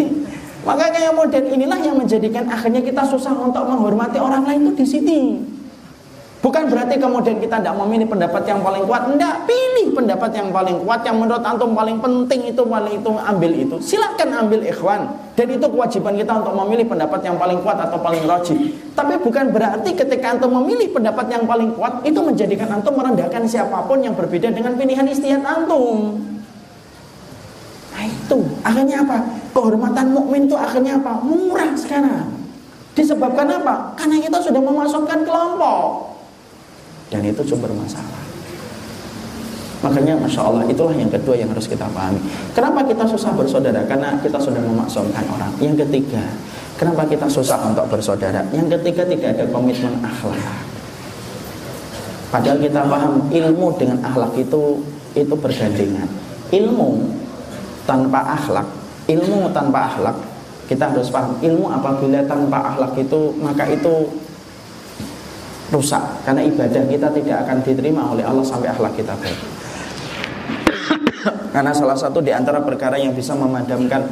makanya kemudian inilah yang menjadikan akhirnya kita susah untuk menghormati orang lain itu di sini. Bukan berarti kemudian kita tidak memilih pendapat yang paling kuat. Tidak, pilih pendapat yang paling kuat yang menurut antum paling penting itu paling itu ambil itu. Silakan ambil ikhwan. Dan itu kewajiban kita untuk memilih pendapat yang paling kuat atau paling rajih. Tapi bukan berarti ketika antum memilih pendapat yang paling kuat itu menjadikan antum merendahkan siapa pun yang berbeda dengan pilihan istihad antum. Nah itu akhirnya apa? Kehormatan mukmin itu akhirnya apa? Murah sekarang. Disebabkan apa? Karena kita sudah memasukkan kelompok dan itu sumber masalah. Makanya Masya Allah itulah yang kedua yang harus kita pahami Kenapa kita susah bersaudara? Karena kita sudah memaksumkan orang Yang ketiga Kenapa kita susah untuk bersaudara? Yang ketiga tidak ada komitmen akhlak Padahal kita paham ilmu dengan akhlak itu itu bergandengan Ilmu tanpa akhlak Ilmu tanpa akhlak Kita harus paham ilmu apabila tanpa akhlak itu Maka itu rusak karena ibadah kita tidak akan diterima oleh Allah sampai akhlak kita baik. karena salah satu di antara perkara yang bisa memadamkan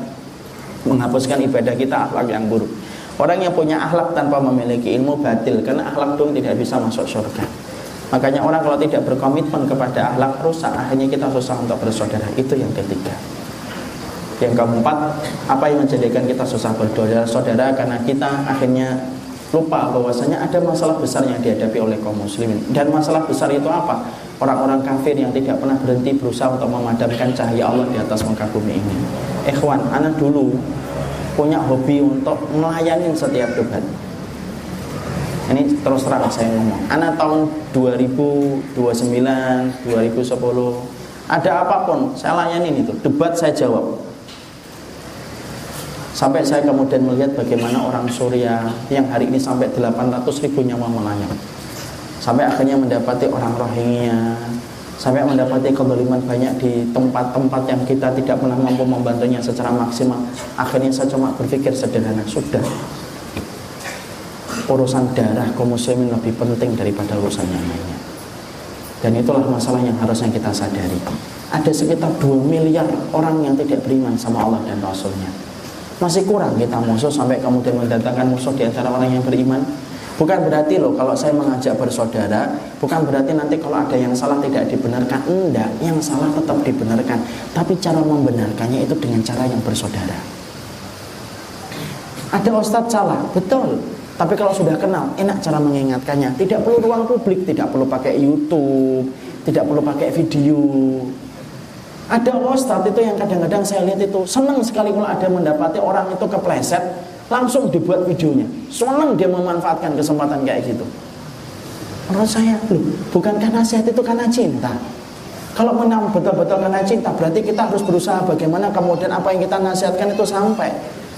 menghapuskan ibadah kita akhlak yang buruk. Orang yang punya akhlak tanpa memiliki ilmu batil karena akhlak dong tidak bisa masuk surga. Makanya orang kalau tidak berkomitmen kepada akhlak rusak akhirnya kita susah untuk bersaudara. Itu yang ketiga. Yang keempat, apa yang menjadikan kita susah bersaudara saudara karena kita akhirnya lupa bahwasanya ada masalah besar yang dihadapi oleh kaum muslimin. Dan masalah besar itu apa? Orang-orang kafir yang tidak pernah berhenti berusaha untuk memadamkan cahaya Allah di atas muka bumi ini. Ikhwan anak dulu punya hobi untuk melayani setiap debat. Ini terus terang saya ngomong. Anak tahun 2029 2010 ada apa pun saya layanin itu. Debat saya jawab Sampai saya kemudian melihat bagaimana orang Suriah yang hari ini sampai 800 ribu nyawa melayang. Sampai akhirnya mendapati orang Rohingya, sampai mendapati kezaliman banyak di tempat-tempat yang kita tidak pernah mampu membantunya secara maksimal. Akhirnya saya cuma berpikir sederhana, sudah. Urusan darah kaum lebih penting daripada urusan yang lainnya. Dan itulah masalah yang harusnya kita sadari. Ada sekitar 2 miliar orang yang tidak beriman sama Allah dan Rasulnya masih kurang kita musuh sampai kemudian mendatangkan musuh di antara orang yang beriman. Bukan berarti loh kalau saya mengajak bersaudara, bukan berarti nanti kalau ada yang salah tidak dibenarkan. Enggak, yang salah tetap dibenarkan. Tapi cara membenarkannya itu dengan cara yang bersaudara. Ada ustadz salah, betul. Tapi kalau sudah kenal, enak cara mengingatkannya. Tidak perlu ruang publik, tidak perlu pakai YouTube, tidak perlu pakai video. Ada ustadz itu yang kadang-kadang saya lihat itu senang sekali kalau ada mendapati orang itu kepleset, langsung dibuat videonya. Senang dia memanfaatkan kesempatan kayak gitu. Menurut saya, loh, bukankah nasihat itu karena cinta? Kalau menang betul-betul karena cinta, berarti kita harus berusaha bagaimana kemudian apa yang kita nasihatkan itu sampai.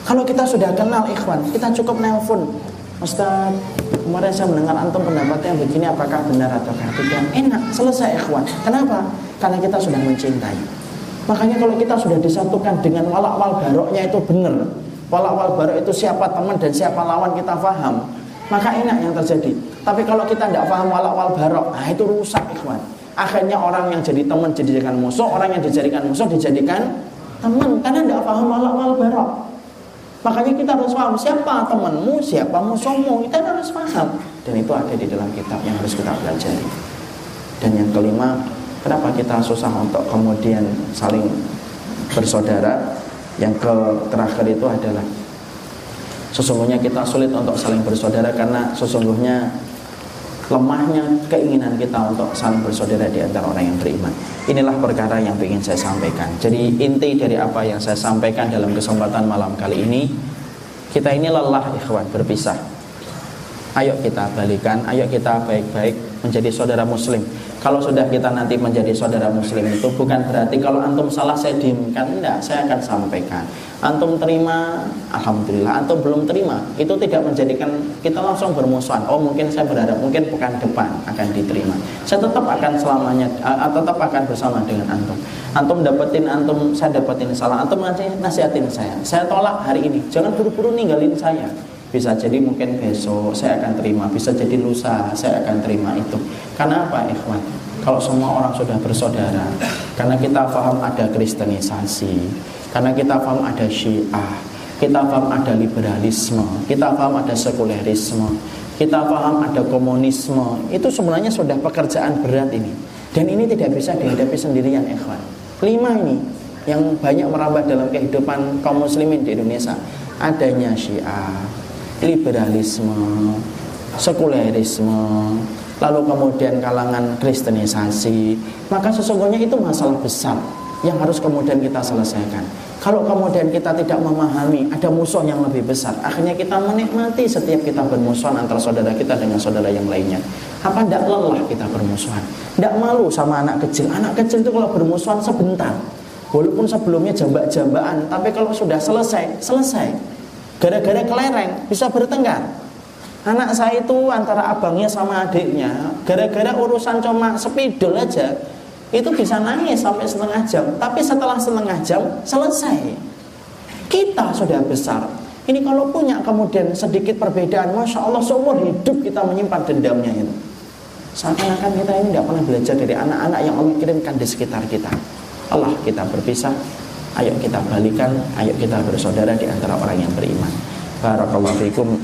Kalau kita sudah kenal ikhwan, kita cukup nelpon. Ustaz, kemarin saya mendengar antum pendapatnya begini, apakah benar atau tidak? Enak, selesai ikhwan. Kenapa? Karena kita sudah mencintai. Makanya kalau kita sudah disatukan dengan walak wal baroknya itu benar. Walak wal barok itu siapa teman dan siapa lawan kita paham. Maka enak yang terjadi. Tapi kalau kita tidak paham walak wal barok, nah itu rusak ikhwan. Akhirnya orang yang jadi teman dijadikan musuh, orang yang dijadikan musuh dijadikan teman karena tidak paham walak wal barok. Makanya kita harus paham siapa temanmu, siapa musuhmu, kita harus paham. Dan itu ada di dalam kitab yang harus kita pelajari. Dan yang kelima, Kenapa kita susah untuk kemudian saling bersaudara? Yang ke terakhir itu adalah sesungguhnya kita sulit untuk saling bersaudara karena sesungguhnya lemahnya keinginan kita untuk saling bersaudara di antara orang yang beriman. Inilah perkara yang ingin saya sampaikan. Jadi inti dari apa yang saya sampaikan dalam kesempatan malam kali ini, kita ini lelah ikhwan berpisah. Ayo kita balikan, ayo kita baik-baik menjadi saudara muslim. Kalau sudah kita nanti menjadi saudara muslim itu bukan berarti kalau antum salah saya diamkan, enggak, saya akan sampaikan. Antum terima, alhamdulillah. Antum belum terima, itu tidak menjadikan kita langsung bermusuhan. Oh, mungkin saya berharap mungkin pekan depan akan diterima. Saya tetap akan selamanya uh, tetap akan bersama dengan antum. Antum dapetin antum, saya dapetin salah. Antum nasihatin saya. Saya tolak hari ini. Jangan buru-buru ninggalin saya bisa jadi mungkin besok saya akan terima bisa jadi lusa saya akan terima itu. Karena apa ikhwan? Kalau semua orang sudah bersaudara karena kita paham ada kristenisasi karena kita paham ada syiah kita paham ada liberalisme kita paham ada sekulerisme kita paham ada komunisme itu sebenarnya sudah pekerjaan berat ini. Dan ini tidak bisa dihadapi sendirian ikhwan. Lima ini yang banyak merambah dalam kehidupan kaum muslimin di Indonesia adanya syiah liberalisme, sekulerisme, lalu kemudian kalangan kristenisasi, maka sesungguhnya itu masalah besar yang harus kemudian kita selesaikan. Kalau kemudian kita tidak memahami ada musuh yang lebih besar, akhirnya kita menikmati setiap kita bermusuhan antara saudara kita dengan saudara yang lainnya. Apa tidak lelah kita bermusuhan? Tidak malu sama anak kecil. Anak kecil itu kalau bermusuhan sebentar, walaupun sebelumnya jambak-jambaan, tapi kalau sudah selesai, selesai. Gara-gara kelereng bisa bertengkar. Anak saya itu antara abangnya sama adiknya, gara-gara urusan cuma spidol aja, itu bisa nangis sampai setengah jam. Tapi setelah setengah jam selesai. Kita sudah besar. Ini kalau punya kemudian sedikit perbedaan, masya Allah seumur hidup kita menyimpan dendamnya itu. Seakan-akan kita ini tidak pernah belajar dari anak-anak yang Allah kirimkan di sekitar kita. Allah kita berpisah, Ayo kita balikan, ayo kita bersaudara di antara orang yang beriman. Barakallahu fikum.